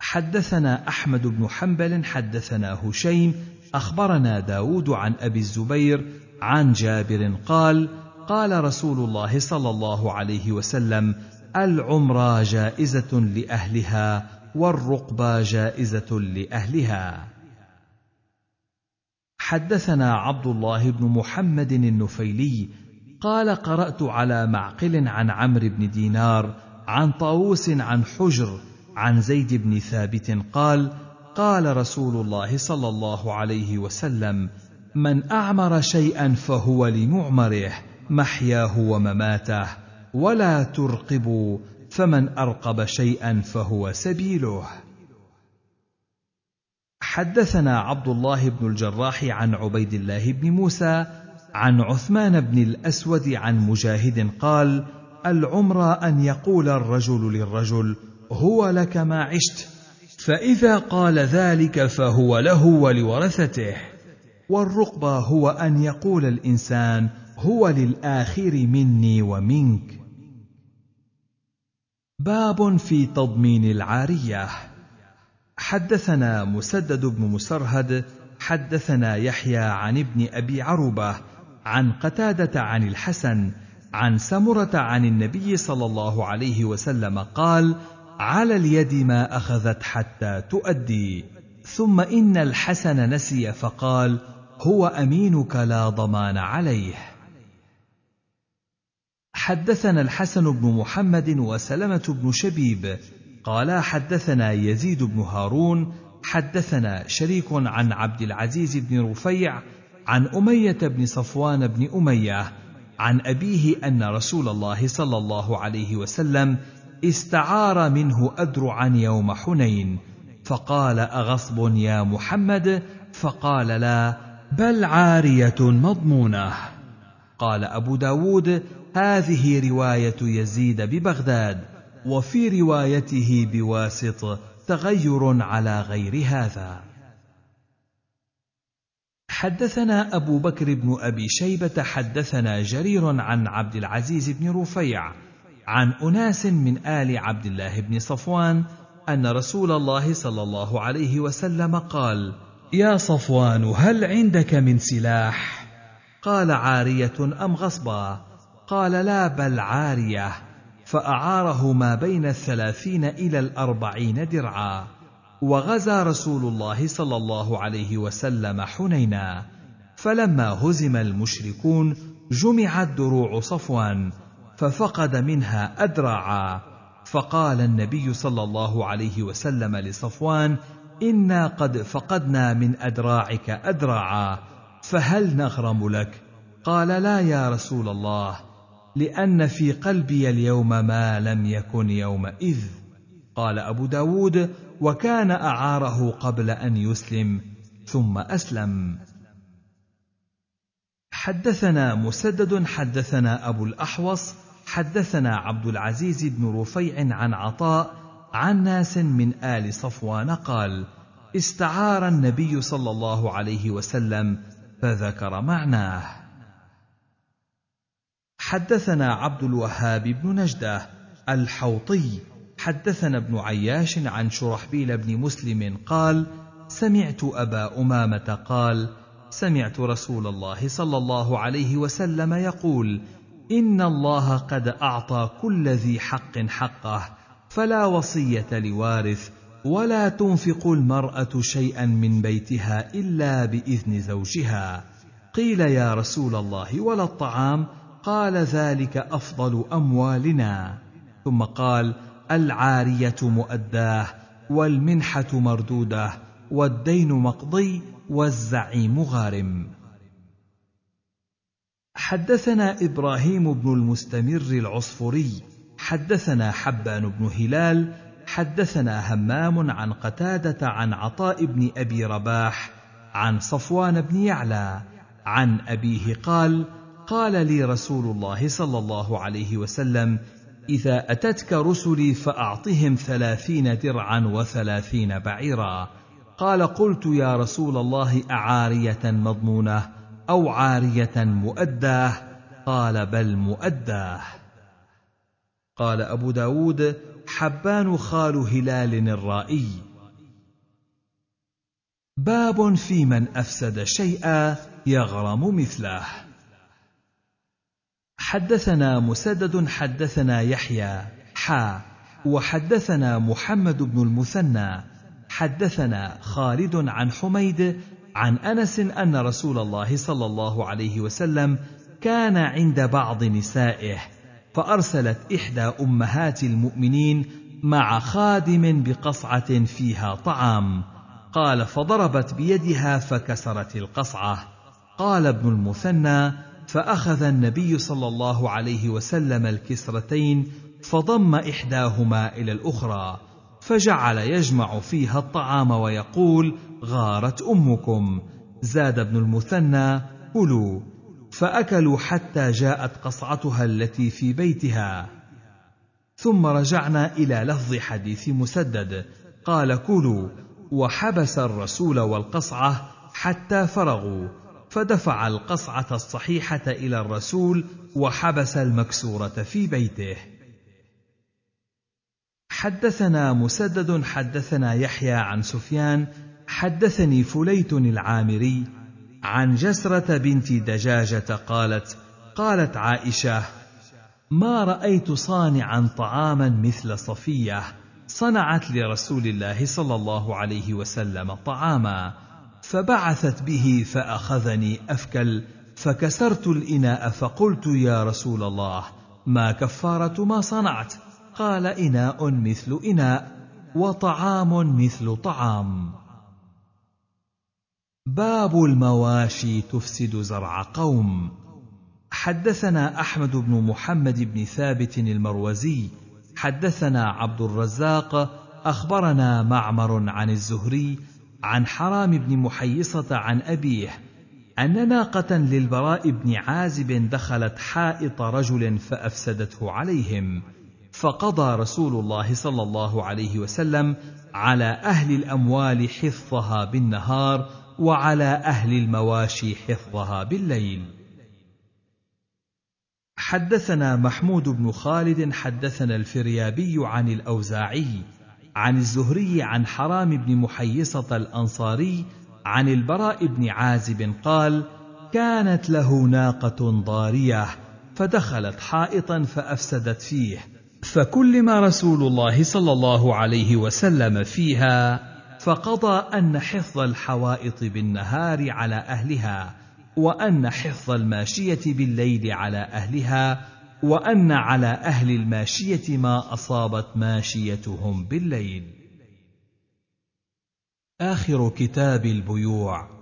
حدثنا أحمد بن حنبل حدثنا هشيم أخبرنا داود عن أبي الزبير عن جابر قال قال رسول الله صلى الله عليه وسلم العمرة جائزة لأهلها والرقبة جائزة لأهلها. حدثنا عبد الله بن محمد النفيلي قال قرأت على معقل عن عمرو بن دينار عن طاووس عن حجر عن زيد بن ثابت قال: قال رسول الله صلى الله عليه وسلم: من أعمر شيئا فهو لمعمره محياه ومماته ولا ترقبوا فمن أرقب شيئا فهو سبيله. حدثنا عبد الله بن الجراح عن عبيد الله بن موسى عن عثمان بن الأسود عن مجاهد قال العمر أن يقول الرجل للرجل هو لك ما عشت فإذا قال ذلك فهو له ولورثته والرقبة هو أن يقول الإنسان هو للآخر مني ومنك. باب في تضمين العارية. حدثنا مسدد بن مسرهد حدثنا يحيى عن ابن أبي عروبة عن قتادة عن الحسن عن سمرة عن النبي صلى الله عليه وسلم قال على اليد ما أخذت حتى تؤدي ثم إن الحسن نسي فقال هو أمينك لا ضمان عليه. حدثنا الحسن بن محمد وسلمة بن شبيب قالا حدثنا يزيد بن هارون حدثنا شريك عن عبد العزيز بن رفيع عن أمية بن صفوان بن أمية عن أبيه أن رسول الله صلى الله عليه وسلم استعار منه أدرعا يوم حنين فقال أغصب يا محمد؟ فقال لا بل عارية مضمونة. قال أبو داود هذه رواية يزيد ببغداد. وفي روايته بواسط تغير على غير هذا حدثنا أبو بكر بن أبي شيبة حدثنا جرير عن عبد العزيز بن رفيع عن أناس من آل عبد الله بن صفوان أن رسول الله صلى الله عليه وسلم قال: يا صفوان هل عندك من سلاح؟ قال عارية أم غصبا؟ قال لا بل عارية فأعاره ما بين الثلاثين إلى الأربعين درعا. وغزا رسول الله صلى الله عليه وسلم حنينا. فلما هزم المشركون جمعت دروع صفوان ففقد منها ادرعا فقال النبي صلى الله عليه وسلم لصفوان إنا قد فقدنا من أدراعك أدراعا فهل نغرم لك؟ قال لا يا رسول الله. لأن في قلبي اليوم ما لم يكن يومئذ. قال أبو داود وكان أعاره قبل أن يسلم ثم أسلم. حدثنا مسدد حدثنا أبو الأحوص حدثنا عبد العزيز بن رفيع عن عطاء عن ناس من آل صفوان قال استعار النبي صلى الله عليه وسلم فذكر معناه. حدثنا عبد الوهاب بن نجدة الحوطي حدثنا ابن عياش عن شرحبيل بن مسلم قال سمعت أبا أمامة قال سمعت رسول الله صلى الله عليه وسلم يقول إن الله قد أعطى كل ذي حق حقه فلا وصية لوارث ولا تنفق المرأة شيئا من بيتها إلا بإذن زوجها. قيل يا رسول الله ولا الطعام؟ قال ذلك أفضل أموالنا. ثم قال العارية مؤداه والمنحة مردودة والدين مقضي والزعيم غارم حدثنا إبراهيم بن المستمر العصفري حدثنا حبان بن هلال حدثنا همام عن قتادة عن عطاء بن أبي رباح عن صفوان بن يعلى عن أبيه قال قال لي رسول الله صلى الله عليه وسلم إذا أتتك رسلي فأعطهم ثلاثين درعا وثلاثين بعيرا. قال قلت يا رسول الله أعارية مضمونة أو عارية مؤداة؟ قال بل مؤداة. قال أبو داود حبان خال هلال الرائي. باب في من أفسد شيئا يغرم مثله. حدثنا مسدد حدثنا يحيى حا وحدثنا محمد بن المثنى حدثنا خالد عن حميد عن أنس أن رسول الله صلى الله عليه وسلم كان عند بعض نسائه فأرسلت إحدى أمهات المؤمنين مع خادم بقصعة فيها طعام قال فضربت بيدها فكسرت القصعة قال ابن المثنى فأخذ النبي صلى الله عليه وسلم الكسرتين فضم إحداهما إلى الأخرى فجعل يجمع فيها الطعام ويقول غارت أمكم. زاد ابن المثنى كلوا. فأكلوا حتى جاءت قصعتها التي في بيتها. ثم رجعنا إلى لفظ حديث مسدد قال كلوا. وحبس الرسول والقصعة حتى فرغوا. فدفع القصعة الصحيحة إلى الرسول وحبس المكسورة في بيته. حدثنا مسدد حدثنا يحيى عن سفيان حدثني فليت العامري عن جسرة بنت دجاجة قالت قالت عائشة ما رأيت صانعا طعاما مثل صفية صنعت لرسول الله صلى الله عليه وسلم طعاما فبعثت به فأخذني أفكل فكسرت الإناء فقلت يا رسول الله ما كفارة ما صنعت؟ قال إناء مثل إناء وطعام مثل طعام. باب المواشي تفسد زرع قوم. حدثنا أحمد بن محمد بن ثابت المروزي حدثنا عبد الرزاق أخبرنا معمر عن الزهري عن حرام بن محيصة عن أبيه أن ناقة للبراء بن عازب دخلت حائط رجل فأفسدته عليهم فقضى رسول الله صلى الله عليه وسلم على أهل الأموال حفظها بالنهار وعلى أهل المواشي حفظها بالليل. حدثنا محمود بن خالد حدثنا الفريابي عن الأوزاعي عن الزهري عن حرام بن محيصة الأنصاري عن البراء بن عازب قال كانت له ناقة ضارية فدخلت حائطا فأفسدت فيه فكلم رسول الله صلى الله عليه وسلم فيها فقضى أن حفظ الحوائط بالنهار على أهلها وأن حفظ الماشية بالليل على أهلها وأن على أهل الماشية ما أصابت ماشيتهم بالليل. آخر كتاب البيوع.